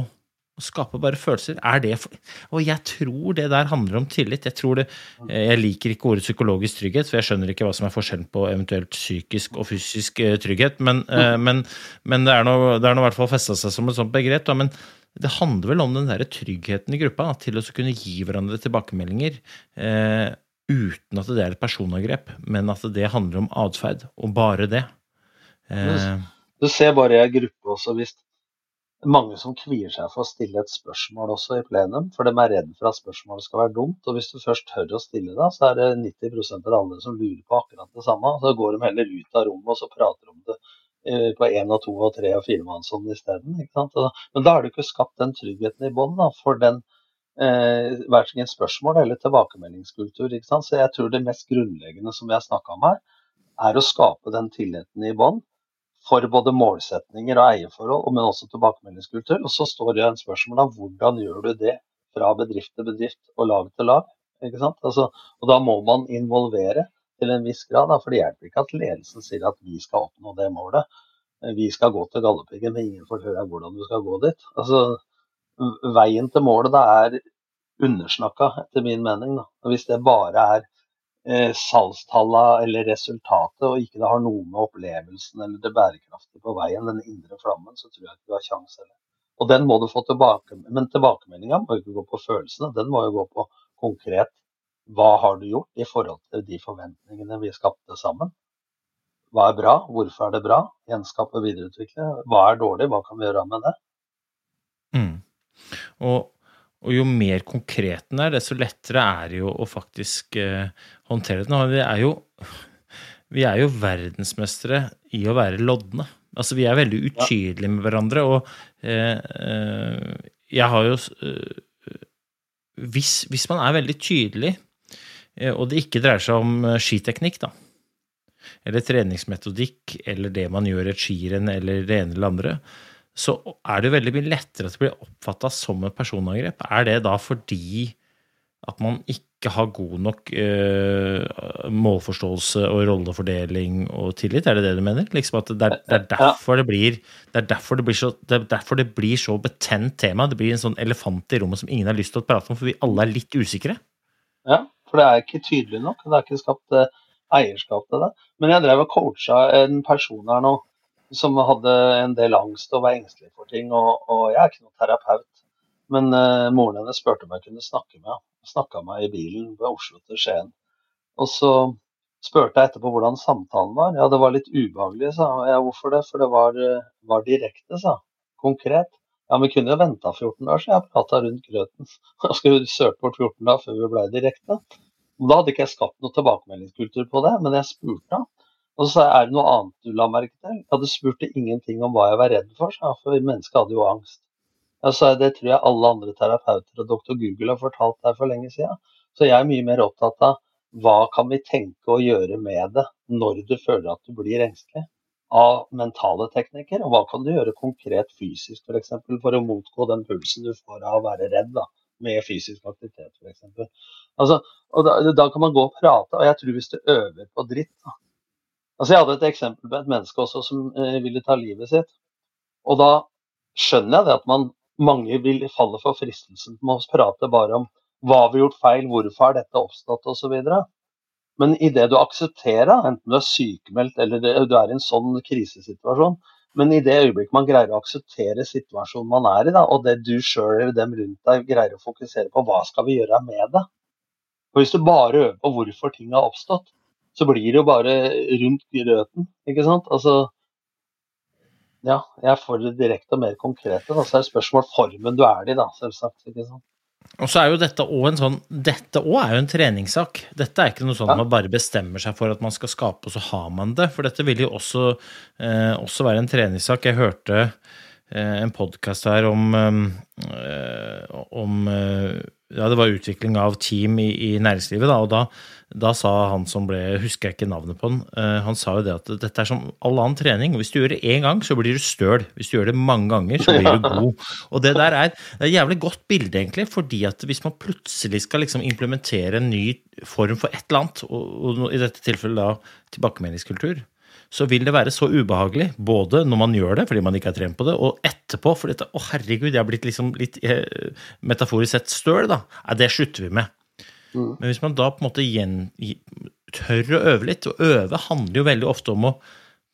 å skape bare følelser. Er det for, Og jeg tror det der handler om tillit. Jeg tror det, jeg liker ikke ordet psykologisk trygghet, for jeg skjønner ikke hva som er forskjellen på eventuelt psykisk og fysisk uh, trygghet. Men, men, men, det er nå i hvert fall festa seg som et sånt begrep. Da. Men det handler vel om den der tryggheten i gruppa da, til å kunne gi hverandre tilbakemeldinger eh, uten at det er et personangrep, men at det handler om atferd, og bare det. Eh, du ser bare i ei gruppe også hvis mange som kvier seg for å stille et spørsmål også i plenum, for de er redd for at spørsmålet skal være dumt. Og hvis du først tør å stille det, så er det 90% av alle som lurer på akkurat det samme. Så går de heller ut av rommet og så prater om det Eh, på én og to og tre og firemannshånd isteden. Men da har du ikke skapt den tryggheten i bånn for den eh, verken spørsmål eller tilbakemeldingskultur. Så jeg tror det mest grunnleggende som vi har snakka om her, er å skape den tilliten i bånn for både målsetninger og eierforhold, men også tilbakemeldingskultur. Og så står det en spørsmål om hvordan gjør du det fra bedrift til bedrift og lag til lag. Altså, og da må man involvere til en viss grad. Da, for det hjelper ikke at ledelsen sier at vi skal oppnå det målet. Vi skal gå til Galdhøpiggen, men ingen får høre hvordan du skal gå dit. Altså, veien til målet da er undersnakka, etter min mening. Da. Og hvis det bare er eh, salgstallene eller resultatet, og ikke det har noe med opplevelsen eller det bærekraftige på veien, den indre flammen, så tror jeg ikke du har kjangs heller. Og den må du få tilbake, men tilbakemeldinga må ikke gå på følelsene, den må jo gå på konkret hva har du gjort i forhold til de forventningene vi skapte sammen? Hva er bra? Hvorfor er det bra? Gjenskape og videreutvikle. Hva er dårlig? Hva kan vi gjøre med det? Mm. Og, og, jo mer konkret den er, desto lettere er det jo å faktisk eh, håndtere den. Vi er, jo, vi er jo verdensmestere i å være lodne. Altså, vi er veldig utydelige med hverandre, og eh, eh, jeg har jo eh, hvis, hvis, man er veldig tydelig, eh, og det ikke dreier seg om eh, skiteknikk, da, eller treningsmetodikk, eller det man gjør i et skirenn, eller det ene eller andre, så er det jo veldig mye lettere at det blir oppfatta som et personangrep. Er det da fordi at man ikke har god nok uh, målforståelse og rollefordeling og tillit? Er det det du mener? Liksom at det er, det er, derfor, det blir, det er derfor, det blir så, det er derfor det blir så betent tema. Det blir en sånn elefant i rommet som ingen har lyst til å prate om, for vi alle er litt usikre. Ja, for det er ikke tydelig nok. Det er ikke skapt uh, eierskap til det. Men jeg drev og coacha en person her nå som hadde en del angst og var engstelig for ting. Og, og jeg er ikke noen terapeut, men uh, moren hennes spurte om jeg kunne snakke med henne. Snakka henne i bilen fra Oslo til Skien. Og så spurte jeg etterpå hvordan samtalen var. Ja, det var litt ubehagelig, sa. Ja, hvorfor det? For det var, var direkte, sa Konkret. Ja, vi kunne jo venta 14 dager, så jeg prata rundt grøten. Jeg skulle søke bort 14 dager før vi ble direkte. Da hadde ikke jeg skapt noe tilbakemeldingskultur på det, men jeg spurte henne. Og så er det noe annet du la merke til? Jeg hadde spurt ingenting om hva jeg var redd for, sa for mennesket hadde jo angst. Jeg sa det tror jeg alle andre terapeuter og doktor Google har fortalt deg for lenge siden. Så jeg er mye mer opptatt av hva kan vi tenke å gjøre med det når du føler at du blir engstelig? Av mentale teknikker, og hva kan du gjøre konkret fysisk f.eks. For, for å motgå den pulsen du får av å være redd da, med fysisk aktivitet f.eks. Altså, da, da, kan man gå og prate, og jeg tror hvis du øver på dritt da, Altså, jeg hadde et eksempel på et menneske også som eh, ville ta livet sitt. Og da skjønner jeg det at man, mange vil falle for fristelsen med å prate bare om hva vi har gjort feil, hvorfor har dette oppstått osv. Men idet du aksepterer, enten du er sykemeldt eller du er i en sånn krisesituasjon, men i det øyeblikket man greier å akseptere situasjonen man er i, da, og det du sjøl eller dem rundt deg greier å fokusere på, hva skal vi gjøre med det? Og Hvis du bare øver på hvorfor ting har oppstått, så blir det jo bare rundt grøten, ikke sant. Altså Ja, jeg får det direkte og mer konkrete. Da. Så er det spørsmål formen du er i, da, selvsagt. ikke sant. Og så er jo dette òg en sånn Dette òg er jo en treningssak. Dette er ikke noe sånn at man bare bestemmer seg for at man skal skape, og så har man det. For dette vil jo også, eh, også være en treningssak. Jeg hørte eh, en podkast her om, eh, om eh, ja, det var utvikling av team i, i næringslivet. Da, og da, da, sa han som ble Husker jeg ikke navnet på han. Uh, han sa jo det at dette er som all annen trening. Hvis du gjør det én gang, så blir du støl. Hvis du gjør det mange ganger, så blir du god. Og det der er, det er et jævlig godt bilde, egentlig. fordi at hvis man plutselig skal liksom implementere en ny form for et eller annet, og, og i dette tilfellet da tilbakemeldingskultur, så vil det være så ubehagelig, både når man gjør det fordi man ikke har trent på det, og etterpå. For dette, å herregud, jeg har blitt liksom litt eh, metaforisk sett støl, da. Nei, det slutter vi med. Mm. Men hvis man da på en måte gjen, tør å øve litt, og øve handler jo veldig ofte om å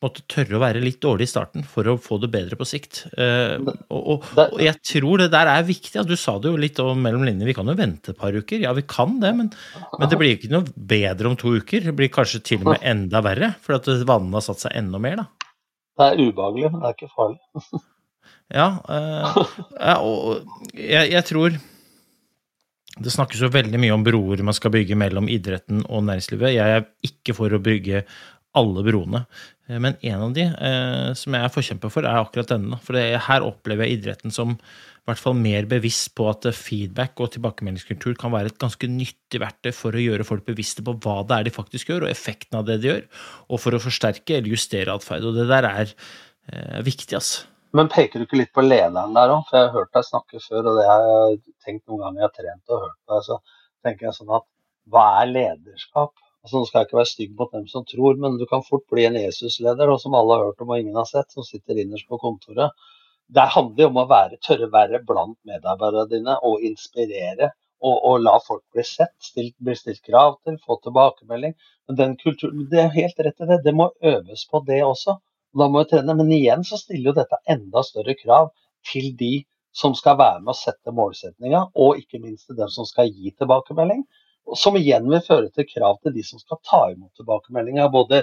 måtte tørre å være litt dårlig i starten for å få det bedre på sikt. Uh, og, og, og, jeg tror det der er viktig. Du sa det jo litt mellom linjene. Vi kan jo vente et par uker. Ja, vi kan det, men, men, det blir ikke noe bedre om to uker. Det blir kanskje til og med enda verre, for at vannet har satt seg enda mer, da. Det er ubehagelig, men det er ikke farlig. ja, ja, og jeg, jeg tror det snakkes jo veldig mye om broer man skal bygge mellom idretten og næringslivet. Jeg er ikke for å bygge alle broene. Eh, men en av de eh, som jeg er forkjemper for, er akkurat denne. For det, her opplever jeg idretten som i hvert fall mer bevisst på at feedback og tilbakemeldingskultur kan være et ganske nyttig verktøy for å gjøre folk bevisste på hva det er de faktisk gjør, og effekten av det de gjør, og for å forsterke eller justere atferd. Og det der er eh, viktig, altså. Men peker du ikke litt på lederen der òg? For jeg har hørt deg snakke før, og det har jeg tenkt noen ganger jeg har trent og hørt deg, så tenker jeg sånn at hva er lederskap? Altså, nå skal jeg ikke være stygg mot dem som tror, men du kan fort bli en Jesus-leder, som alle har hørt om og ingen har sett, som sitter innerst på kontoret. Det handler jo om å være, tørre være blant medarbeiderne dine og inspirere. Og, og la folk bli sett, stilt, bli stilt krav til, få tilbakemelding. Men den kulturen, Det er helt rett i det. Det må øves på det også. Da må vi trene. Men igjen så stiller jo dette enda større krav til de som skal være med å sette målsettinga, og ikke minst til dem som skal gi tilbakemelding. Som igjen vil føre til krav til de som skal ta imot tilbakemeldinger. Både,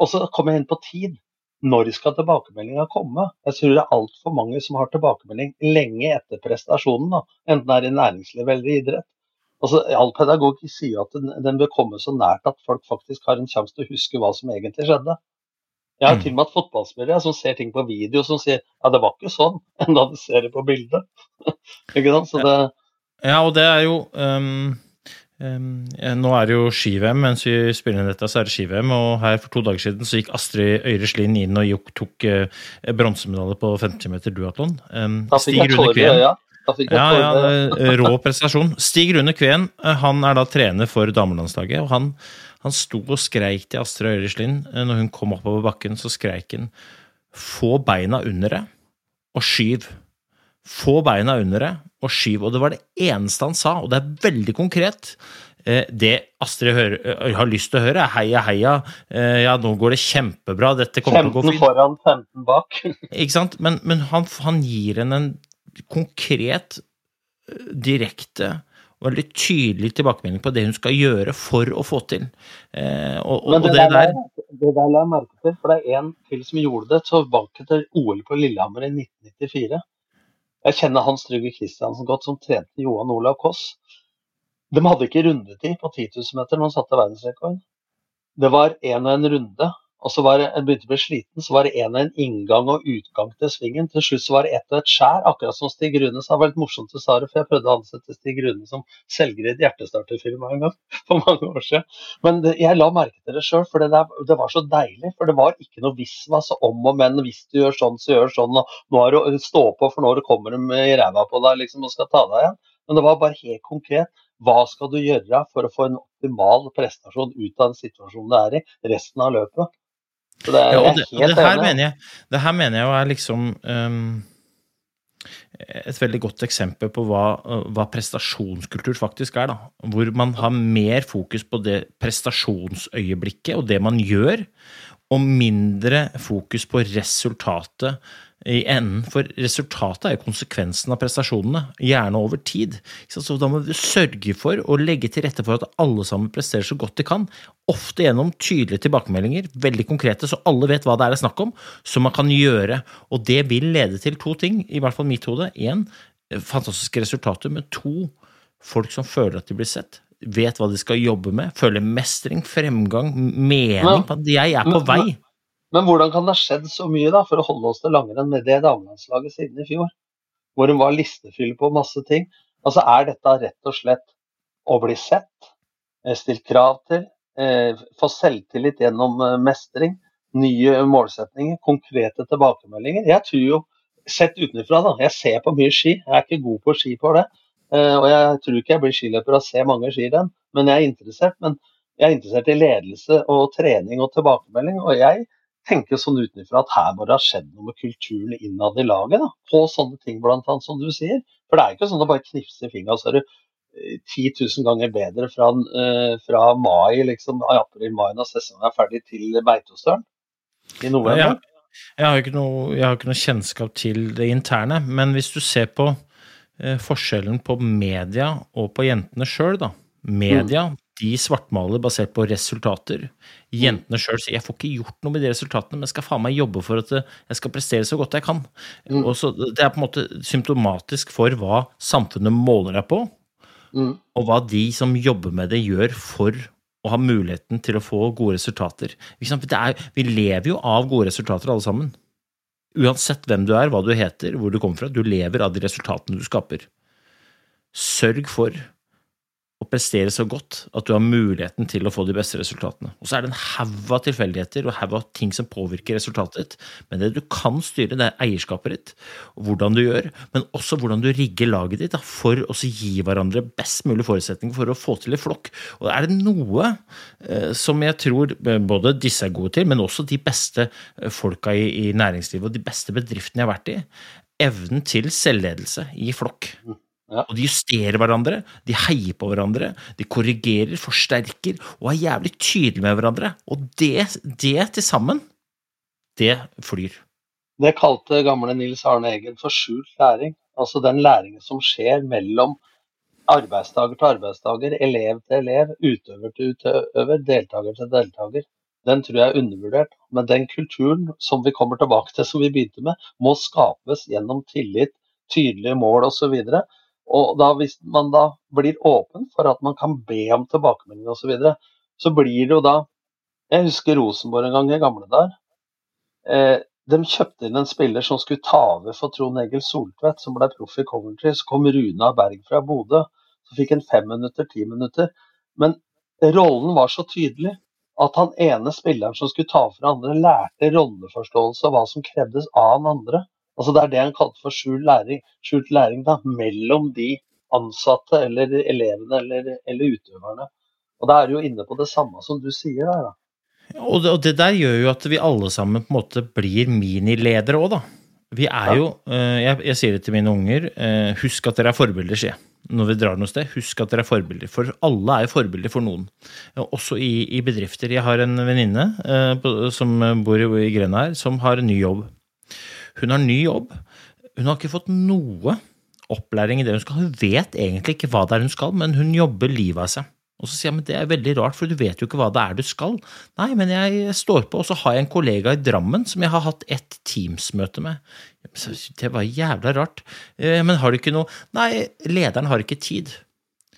og så kommer jeg inn på tid. Når skal tilbakemeldinga komme? Jeg tror det er altfor mange som har tilbakemelding lenge etter prestasjonen. Da. Enten det er i næringsliv eller i idrett. Altså, all pedagogikk sier at den, den bør komme så nært at folk faktisk har en sjanse til å huske hva som egentlig skjedde. Jeg har Mm. til og med hatt fotballspillere som ser ting på video som sier ja, det var ikke sånn, enda de ser det på bildet. ikke sant? Så det, Ja, og det er jo ehm, eh, Nå er det jo ski-VM, mens vi spiller inn dette, så er det ski-VM. Og her for to dager siden så gikk Astrid Øyre Slind inn og tok eh, bronsemedalje på 50 meter duatlon. Um, Stig Rune Kveen. Ja, ja, er rå prestasjon. Stig Rune Kveen eh, han er da trener for damelandslaget. og Han, han sto og skreik til Astrid Øyre Slind eh, når hun kom oppover bakken. Så skreik han 'få beina under det og skyv'. Få beina under det og skyv. Og det var det eneste han sa, og det er veldig konkret. Eh, Det Astrid hører, eh, har lyst til å høre, er heia, heia. eh, Ja, nå går det kjempebra. Dette kommer til å gå 15 fint. foran, 15 bak. Ikke sant? Men, men han, han gir henne en konkret, direkte og veldig tydelig tilbakemelding på det hun skal gjøre for å få til. Og, og, Men det, det der, der det der la jeg merke til, for det er en til som gjorde det tilbake til OL på Lillehammer i 1994. Jeg kjenner Hans Trygve Kristiansen godt, som trente Johan Olav Koss. De hadde ikke rundetid på 10 000 meter når de satte verdensrekord. Det var én og en runde, og så var det, jeg begynte å bli sliten, så var det en, en inngang og utgang til svingen. Til slutt så var det ett og et skjær, akkurat som Stig Rune sa. Det var litt morsomt du sa det, for jeg prøvde å ansette Stig Rune som selger i et hjertestarterfirma en gang for mange år siden. Men det, jeg la merke til det sjøl, for det, der, det var så deilig. For det var ikke noe visvas om og men. Hvis du gjør sånn, så gjør sånn. Og nå er det stå på, for det kommer de i ræva på deg liksom, og skal ta deg igjen. Men det var bare helt konkret. Hva skal du gjøre for å få en optimal prestasjon ut av den situasjonen du er i resten av løpet? Så det er Ja, og det, er og det her mener jeg Det her mener jeg er liksom um, et veldig godt eksempel på hva, hva prestasjonskultur faktisk er. da. Hvor man har mer fokus på det prestasjonsøyeblikket og det man gjør, og mindre fokus på resultatet i enden. For resultatet er jo konsekvensen av prestasjonene, gjerne over tid. Så da må vi sørge for å legge til rette for at alle sammen presterer så godt de kan. Ofte gjennom tydelige tilbakemeldinger, veldig konkrete, så alle vet hva det er det er snakk om, som man kan gjøre. Og det vil lede til to ting, i hvert fall mitt hode. Én, fantastiske resultater, men to, folk som føler at de blir sett. Vet hva de skal jobbe med, føler mestring, fremgang, mening. På at jeg er på vei. Men hvordan kan det ha skjedd så mye, da, for å holde oss til langrenn med det damelandslaget siden i fjor? Hvor hun var listefyll på masse ting. Altså, Er dette rett og slett å bli sett, eh, stilt krav til, eh, få selvtillit gjennom eh, mestring, nye målsetninger, konkrete tilbakemeldinger? Jeg tror jo, sett utenfra, da, jeg ser på mye ski, jeg er ikke god på ski på det. Og jeg tror ikke jeg blir skiløper av å se mange skirenn, men jeg er interessert. Men jeg er interessert i ledelse og trening og tilbakemelding. og jeg tenker sånn utenfra at her må det ha skjedd noe med kulturen innad i laget. da, På sånne ting, blant annet, som du sier. For det er ikke sånn å bare knipse i fingeren, så er du eh, 10 000 ganger bedre fra, uh, fra mai, liksom, april-mai når sesongen er ferdig, til Beitostølen i november. Jeg har ikke noe, jeg har ikke noe kjennskap til det interne, men hvis du ser på eh, forskjellen på media og på jentene sjøl, da. Media de svartmaler basert på resultater. Jentene sjøl sier 'jeg får ikke gjort noe med de resultatene, men jeg skal faen meg jobbe for at eh, jeg skal prestere så godt jeg kan'. Mm. Og så Det er på en måte symptomatisk for hva samfunnet måler deg på, Mm. og hva de som jobber med det, gjør for å ha muligheten til å få gode resultater. Det er, vi lever jo av gode resultater, alle sammen. Uansett hvem du er, hva du heter, hvor du kommer fra. Du lever av de resultatene du skaper. Sørg for å prestere så godt at du har muligheten til å få de beste resultatene. Og så er det en haug av tilfeldigheter og haug av ting som påvirker resultatet ditt. Men det du kan styre, det er eierskapet ditt, og hvordan du gjør, men også hvordan du rigger laget ditt da, for å gi hverandre best mulig forutsetninger for å få til i flokk. Og er det noe eh, som jeg tror både disse er gode til, men også de beste eh, folka i, i næringslivet og de beste bedriftene jeg har vært i, evnen til selvledelse i flokk. Ja. Og de justerer hverandre, de heier på hverandre, de korrigerer, forsterker og er jævlig tydelige med hverandre. Og det, det til sammen, det flyr. Det kalte gamle Nils Arne Eggen for skjult læring. Altså den læringen som skjer mellom arbeidsdager til arbeidsdager, elev til elev, utøver til utøver, deltaker til deltaker, den tror jeg er undervurdert. Men den kulturen som vi kommer tilbake til, som vi begynte med, må skapes gjennom tillit, tydelige mål osv. Og, så og da, hvis man da blir åpen for at man kan be om tilbakemelding osv., så, videre, så blir det jo da Jeg husker Rosenborg en gang i gamle dager. Eh, de kjøpte inn en spiller som skulle ta over for Trond Egil Soltvedt, som ble proff i Coventry. Så kom Runa Berg fra Bodø. Så fikk han fem minutter, ti minutter. Men rollen var så tydelig at han ene spilleren som skulle ta for andre, lærte rolleforståelse og hva som krevdes av han andre. Altså Det er det han kalte for skjult læring, skjult læring da, mellom de ansatte eller elevene eller, eller utøverne. Og Da er du jo inne på det samme som du sier der. da. Og det, og det, der gjør jo at vi alle sammen på en måte blir miniledere òg, da. Vi er jo eh, jeg, jeg, sier det til mine unger. Eh, husk at dere er forbilder, sier jeg. Når vi drar noe sted, husk at dere er forbilder. For alle er jo forbilder for noen. Også i, i bedrifter. Jeg har en venninne eh, som bor i grenda her, som har en ny jobb. Hun har ny jobb. Hun har ikke fått noe opplæring i det hun skal. Hun vet egentlig ikke hva det er hun skal, men hun jobber livet av seg. Og så sier jeg men det er veldig rart, for du vet jo ikke hva det er du skal. Nei, men jeg står på, og så har jeg en kollega i Drammen som jeg har hatt ett Teams-møte med. Det var jævla rart. Eh, men har du ikke noe Nei, lederen har ikke tid.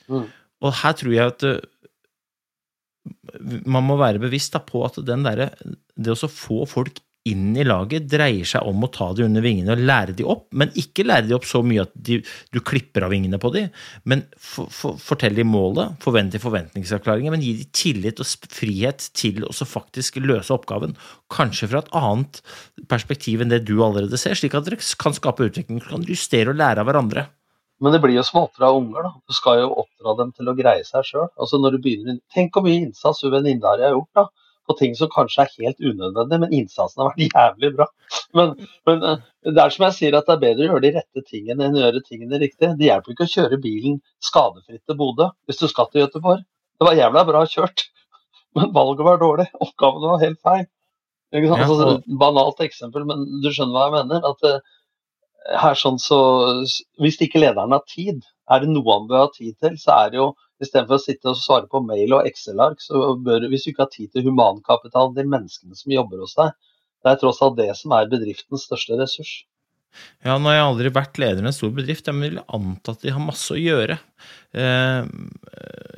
Mm. Og her tror jeg at eh, man må være bevisst på at den der, det å få folk inn i laget dreier seg om å ta de under vingene og lære de opp, men ikke lære de opp så mye at de, du klipper av vingene på de, men for, for, fortell de målet, forvent de forventningsavklaringer, men gi de tillit og frihet til å faktisk løse oppgaven, kanskje fra et annet perspektiv enn det du allerede ser, slik at dere kan skape utvikling, kan justere og lære av hverandre. Men det blir jo som å oppdra unger. da. Du skal jo oppdra dem til å greie seg sjøl. Altså når du begynner, tenk hvor mye innsats hun venninna har gjort. da på ting som kanskje er helt unødvendig, men innsatsen har vært jævlig bra. Men, men, eh, det er som jeg sier at det er bedre å gjøre de rette tingene enn å gjøre tingene riktig. Det hjelper ikke å kjøre bilen skadefritt til Bodø hvis du skal til Gøteborg. Det var jævla bra kjørt, men valget var dårlig. Oppgaven var helt feil. Altså, banalt eksempel, men du skjønner hva jeg mener. at uh, her sånn så, Hvis ikke lederen har tid, er det noe han bør ha tid til, så er det jo Istedenfor å sitte og svare på mail og Excel-ark, så bør hvis du ikke har tid til humankapital, de menneskene som jobber hos deg, det er tross alt det som er bedriftens største ressurs. Ja, nå har jeg aldri vært leder i en stor bedrift, men vil anta at de har masse å gjøre. Eh,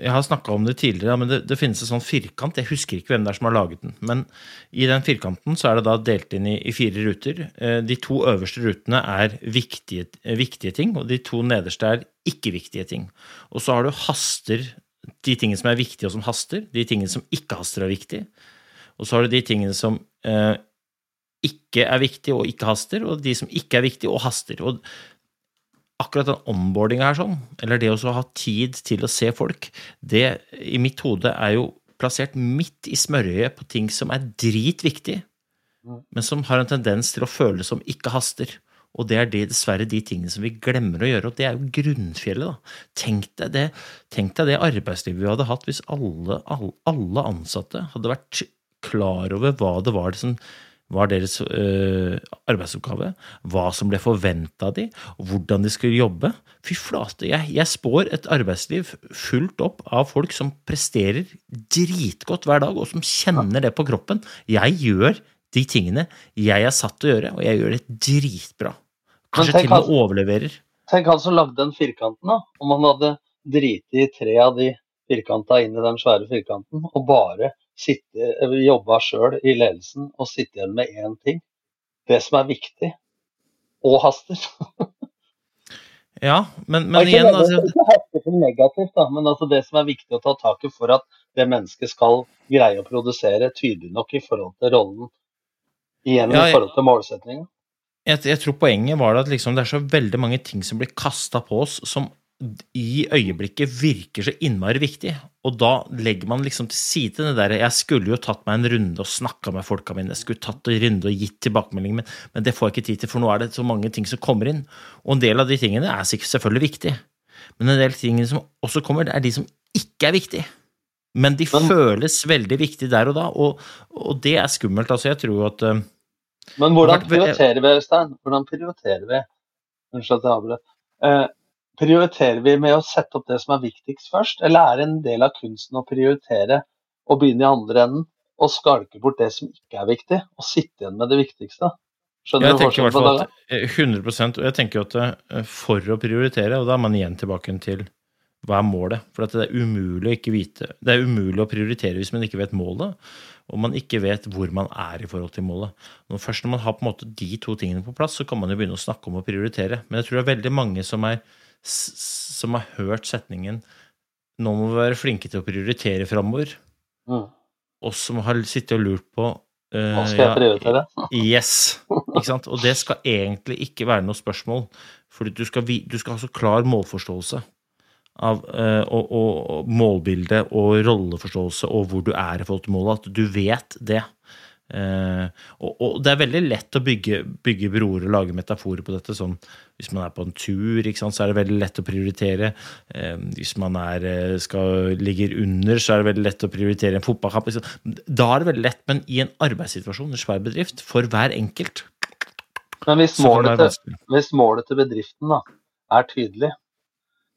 jeg har snakka om det tidligere, men det, det, finnes en sånn firkant. Jeg husker ikke hvem det er som har laget den. Men i den firkanten så er det da delt inn i, i fire ruter. Eh, de to øverste rutene er viktige, viktige ting, og de to nederste er ikke-viktige ting. Og så har du haster, de tingene som er viktige og som haster. De tingene som ikke haster og er viktige. Og så har du de tingene som eh, ikke er viktig og ikke haster, og de som ikke er viktige og haster. Og akkurat den onboardinga her sånn, eller det å ha tid til å se folk, det i mitt hode er jo plassert midt i smørøyet på ting som er dritviktig, men som har en tendens til å føles som ikke haster. Og det er det, dessverre de tingene som vi glemmer å gjøre, og det er jo grunnfjellet. da. Tenk deg det, tenk deg det arbeidslivet vi hadde hatt hvis alle, alle, alle ansatte hadde vært klar over hva det var det som var deres øh, arbeidsoppgave, hva som ble forventa av dem, hvordan de skulle jobbe. Fy flate, jeg, jeg spår et arbeidsliv fullt opp av folk som presterer dritgodt hver dag, og som kjenner det på kroppen. Jeg gjør de tingene jeg er satt til å gjøre, og jeg gjør det dritbra. Kanskje til og med overleverer. Tenk han som lagde den firkanten, da. Om han hadde driti i tre av de firkanta inn i den svære firkanten, og bare sitte, jobba sjøl i ledelsen og sitte igjen med én ting. Det som er viktig, og haster. ja, men, men igjen altså... Ikke haster som negativt, da, men altså det som er viktig å ta tak i for at det mennesket skal greie å produsere tydelig nok i forhold til rollen. Igjen ja, jeg... i forhold til målsettinga. Jeg, jeg, tror poenget var at liksom det er så veldig mange ting som blir kasta på oss, som i øyeblikket virker så innmari viktig. Og da legger man liksom til side det der Jeg skulle jo tatt meg en runde og snakka med folka mine. Jeg skulle tatt en runde og gitt tilbakemeldingen men, men, det får jeg ikke tid til, for nå er det så mange ting som kommer inn. Og en del av de tingene er selvfølgelig viktige. Men en del tingene som også kommer, det er de som ikke er viktige. Men de men, føles veldig viktige der og da, og, og det er skummelt. Altså, jeg tror at uh, Men hvordan prioriterer vi, Øystein? Hvordan prioriterer vi? Unnskyld at jeg avbrøt. Uh, prioriterer vi med å sette opp det som er viktigst først, eller er det en del av kunsten å prioritere og begynne i andre enden og skalke bort det som ikke er viktig, og sitte igjen med det viktigste? Skjønner Jeg du tenker i hvert fall at eh, 100 Og jeg tenker at eh, for å prioritere, og da er man igjen tilbake til hva er målet? For at det er umulig å ikke vite Det er umulig å prioritere hvis man ikke vet målet, og man ikke vet hvor man er i forhold til målet. Når først når man har på en måte de to tingene på plass, så kan man jo begynne å snakke om å prioritere. Men jeg tror det er veldig mange som, er, som har hørt setningen 'Nå må vi være flinke til å prioritere framover', Mm. og som har sittet og lurt på eh, Hva skal jeg ja, prioritere? Yes. Ikke sant? Og det skal egentlig ikke være noe spørsmål, for du du skal ha så klar målforståelse av, uh, og, og, og målbilde og rolleforståelse og hvor du er i forhold til målet, at du vet det. Eh, og, og det er veldig lett å bygge, bygge broer og lage metaforer på dette. Sånn, hvis man er på en tur, ikke sant, så er det veldig lett å prioritere. Eh, hvis man er, eh, skal, ligger under, så er det veldig lett å prioritere en fotballkamp. Da er det veldig lett, men i en arbeidssituasjon, en svær bedrift, for hver enkelt, Men hvis målet, til, hvis målet til bedriften da, er tydelig,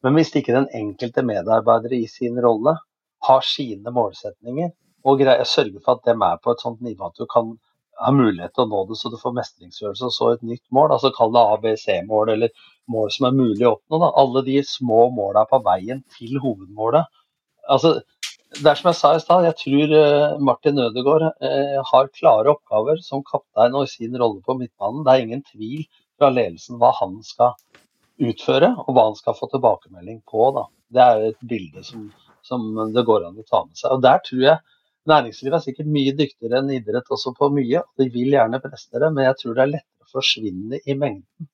men hvis ikke den enkelte medarbeider i sin rolle har sine målsetninger, og greie, sørger for at dem er på et sånt nivå at du kan ha mulighet til å nå det, så du får mestringsfølelse og så et nytt mål, altså kall det ABC-mål eller mål som er mulig å oppnå. Da. Alle de små måla på veien til hovedmålet. Altså, det er som jeg sa i stad, jeg tror eh, Martin Ødegaard eh, har klare oppgaver som kaptein og i sin rolle på midtbanen. Det er ingen tvil fra ledelsen hva han skal utføre, og hva han skal få tilbakemelding på. Da. Det er et bilde som, som det går an å ta med seg. Og der tror jeg næringslivet er sikkert mye dyktigere enn idrett også på mye. De vil gjerne prestere, men jeg tror det er lettere å forsvinne i mengden.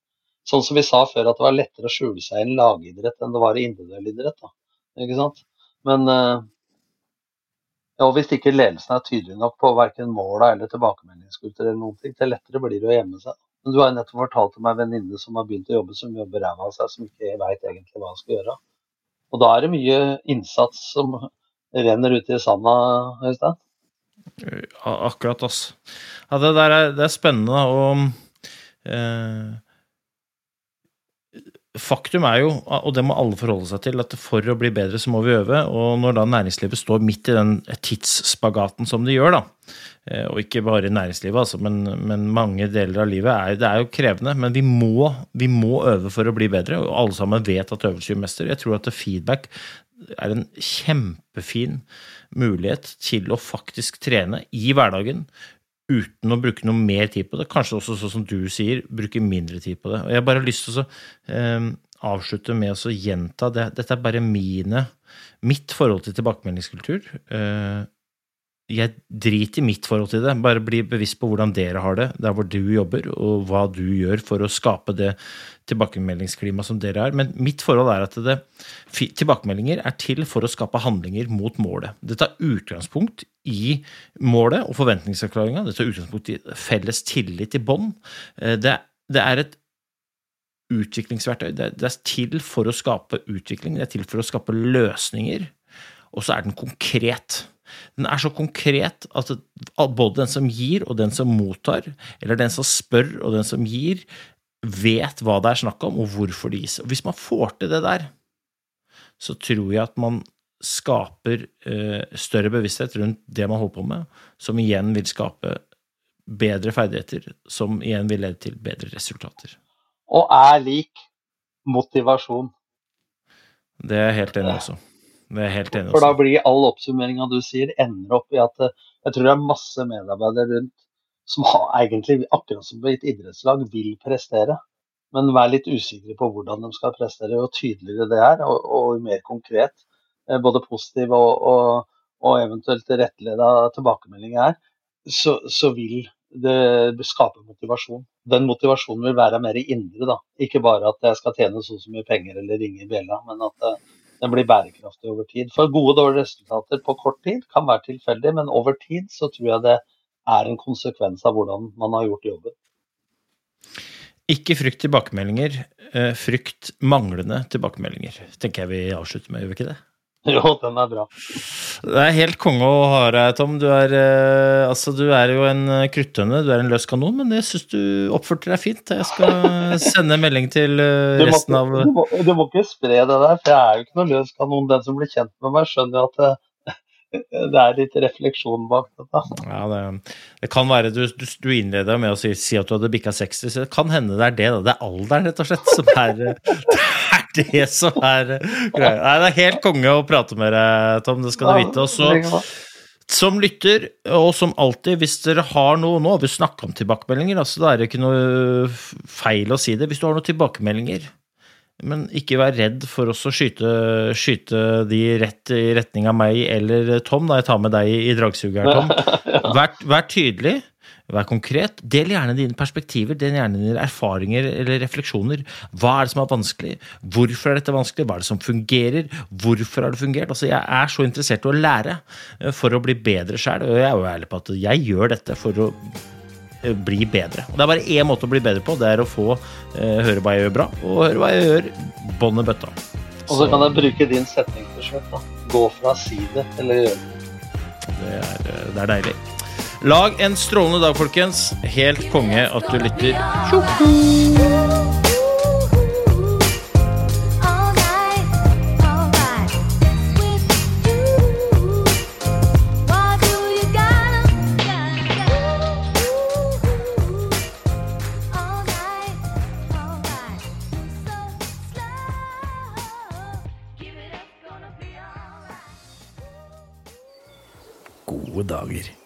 Sånn som vi sa før, at det var lettere å skjule seg i en lagidrett enn det var i individuell idrett. Da. Ikke sant? Men eh, ja, hvis ikke ledelsen er tydelig nok på verken måla eller tilbakemeldingskultur, eller noen ting, til lettere blir det å gjemme seg. Men du har jo nettopp fortalt om ei venninne som har begynt å jobbe, som jobber ræva av seg, som ikke veit egentlig hva hun skal gjøre. Og da er det mye innsats som renner ut i sanda, Øystein. Akkurat, ass. Ja, det der er, det er spennende, og eh, Faktum er jo, og det må alle forholde seg til, at for å bli bedre så må vi øve. Og når da næringslivet står midt i den tidsspagaten som de gjør, da, eh, og ikke bare i næringslivet, altså, men, men mange deler av livet, er, det er jo krevende. Men vi må, vi må øve for å bli bedre, og alle sammen vet at øvelse gjør mester. Jeg tror at feedback er en kjempefin mulighet til å faktisk trene i hverdagen uten å bruke noe mer tid på det. Kanskje også sånn som du sier, bruke mindre tid på det. Og Jeg har bare lyst til å eh, avslutte med å gjenta det. Dette er bare mine, mitt forhold til tilbakemeldingskultur. Eh, jeg driter i mitt forhold til det. Bare bli bevisst på hvordan dere har det der hvor du jobber, og hva du gjør for å skape det tilbakemeldingsklimaet som dere er. Men mitt forhold er at det, tilbakemeldinger er til for å skape handlinger mot målet. Det tar utgangspunkt i målet og forventningsavklaringa. Det tar utgangspunkt i felles tillit i bånd. Eh, Det, det er et utviklingsverktøy. Det, det er til for å skape utvikling, det er til for å skape løsninger. Og så er den konkret. Den er så konkret at både den som gir og den som mottar, eller den som spør og den som gir, vet hva det er snakk om, og hvorfor det gis. Og hvis man får til det der, så tror jeg at man skaper eh, større bevissthet rundt det man holder på med, som igjen vil skape bedre ferdigheter, som igjen vil lede til bedre resultater. Og er lik motivasjon. Det er jeg helt enig i også. Det er helt enig For da blir all oppsummeringa du sier, ender opp i at eh, jeg tror det er masse medarbeidere rundt som har, egentlig, akkurat som på et idrettslag, vil prestere. Men vær litt usikre på hvordan de skal prestere. Jo tydeligere det er, og, og mer konkret, eh, både positiv og, og, og eventuelt rettleda tilbakemelding er, så, så vil det skape motivasjon. Den motivasjonen vil være mer indre, da. Ikke bare at jeg skal tjene så og så mye penger eller ringe i bjella, men at eh, den blir bærekraftig over tid. For gode og dårlige resultater på kort tid kan være tilfeldig, men over tid så tror jeg det er en konsekvens av hvordan man har gjort jobben. Ikke frykt tilbakemeldinger, eh, frykt manglende tilbakemeldinger, tenker jeg vi avslutter med, gjør vi ikke det? Jo, den er bra. Det er helt konge å ha deg, Tom. Du er, eh, altså, du er jo en eh, kruttønne, du er en løs kanon, men jeg syns du oppførte deg fint. Jeg skal sende melding til eh, Du må, resten av du, må, du må ikke spre det der, for jeg er jo ikke noen løs kanon. Den som blir kjent med meg, skjønner jo at det, det er litt refleksjon bak dette. ja, det, det kan være Du, du, du innleda med å si, si at du hadde bikka 60, så det kan hende det er det. Da. Det er alderen, rett og slett, som er Det som er greia. Nei, det er helt konge å prate med deg, Tom. Det skal du vite. Og så Som lytter, og som alltid, hvis dere har noe Nå har vi snakka om tilbakemeldinger, altså da er det ikke noe feil å si det. Hvis du har noen tilbakemeldinger, men ikke vær redd for oss å skyte, skyte de rett i retning av meg eller Tom, da jeg tar med deg i, i dragsugeren, Tom. Vær, vær tydelig. Vær konkret. Del gjerne dine perspektiver, del gjerne dine erfaringer eller refleksjoner. Hva er det som er vanskelig? Hvorfor er dette vanskelig? Hva er det som fungerer? Hvorfor har det fungert? Altså, jeg er så interessert i å lære eh, for å bli bedre sjæl, og jeg er jo ærlig på at jeg gjør dette for å eh, bli bedre. Og Det er bare én måte å bli bedre på, det er å få eh, høre hva jeg gjør bra, og høre hva jeg gjør bånn i bøtta. Og så kan jeg bruke din setning til slutt. da. Gå fra side eller gjøre det. Det er, eh, det er deilig. Lag en strålende dag, folkens. Helt konge at du lytter. Gode dager.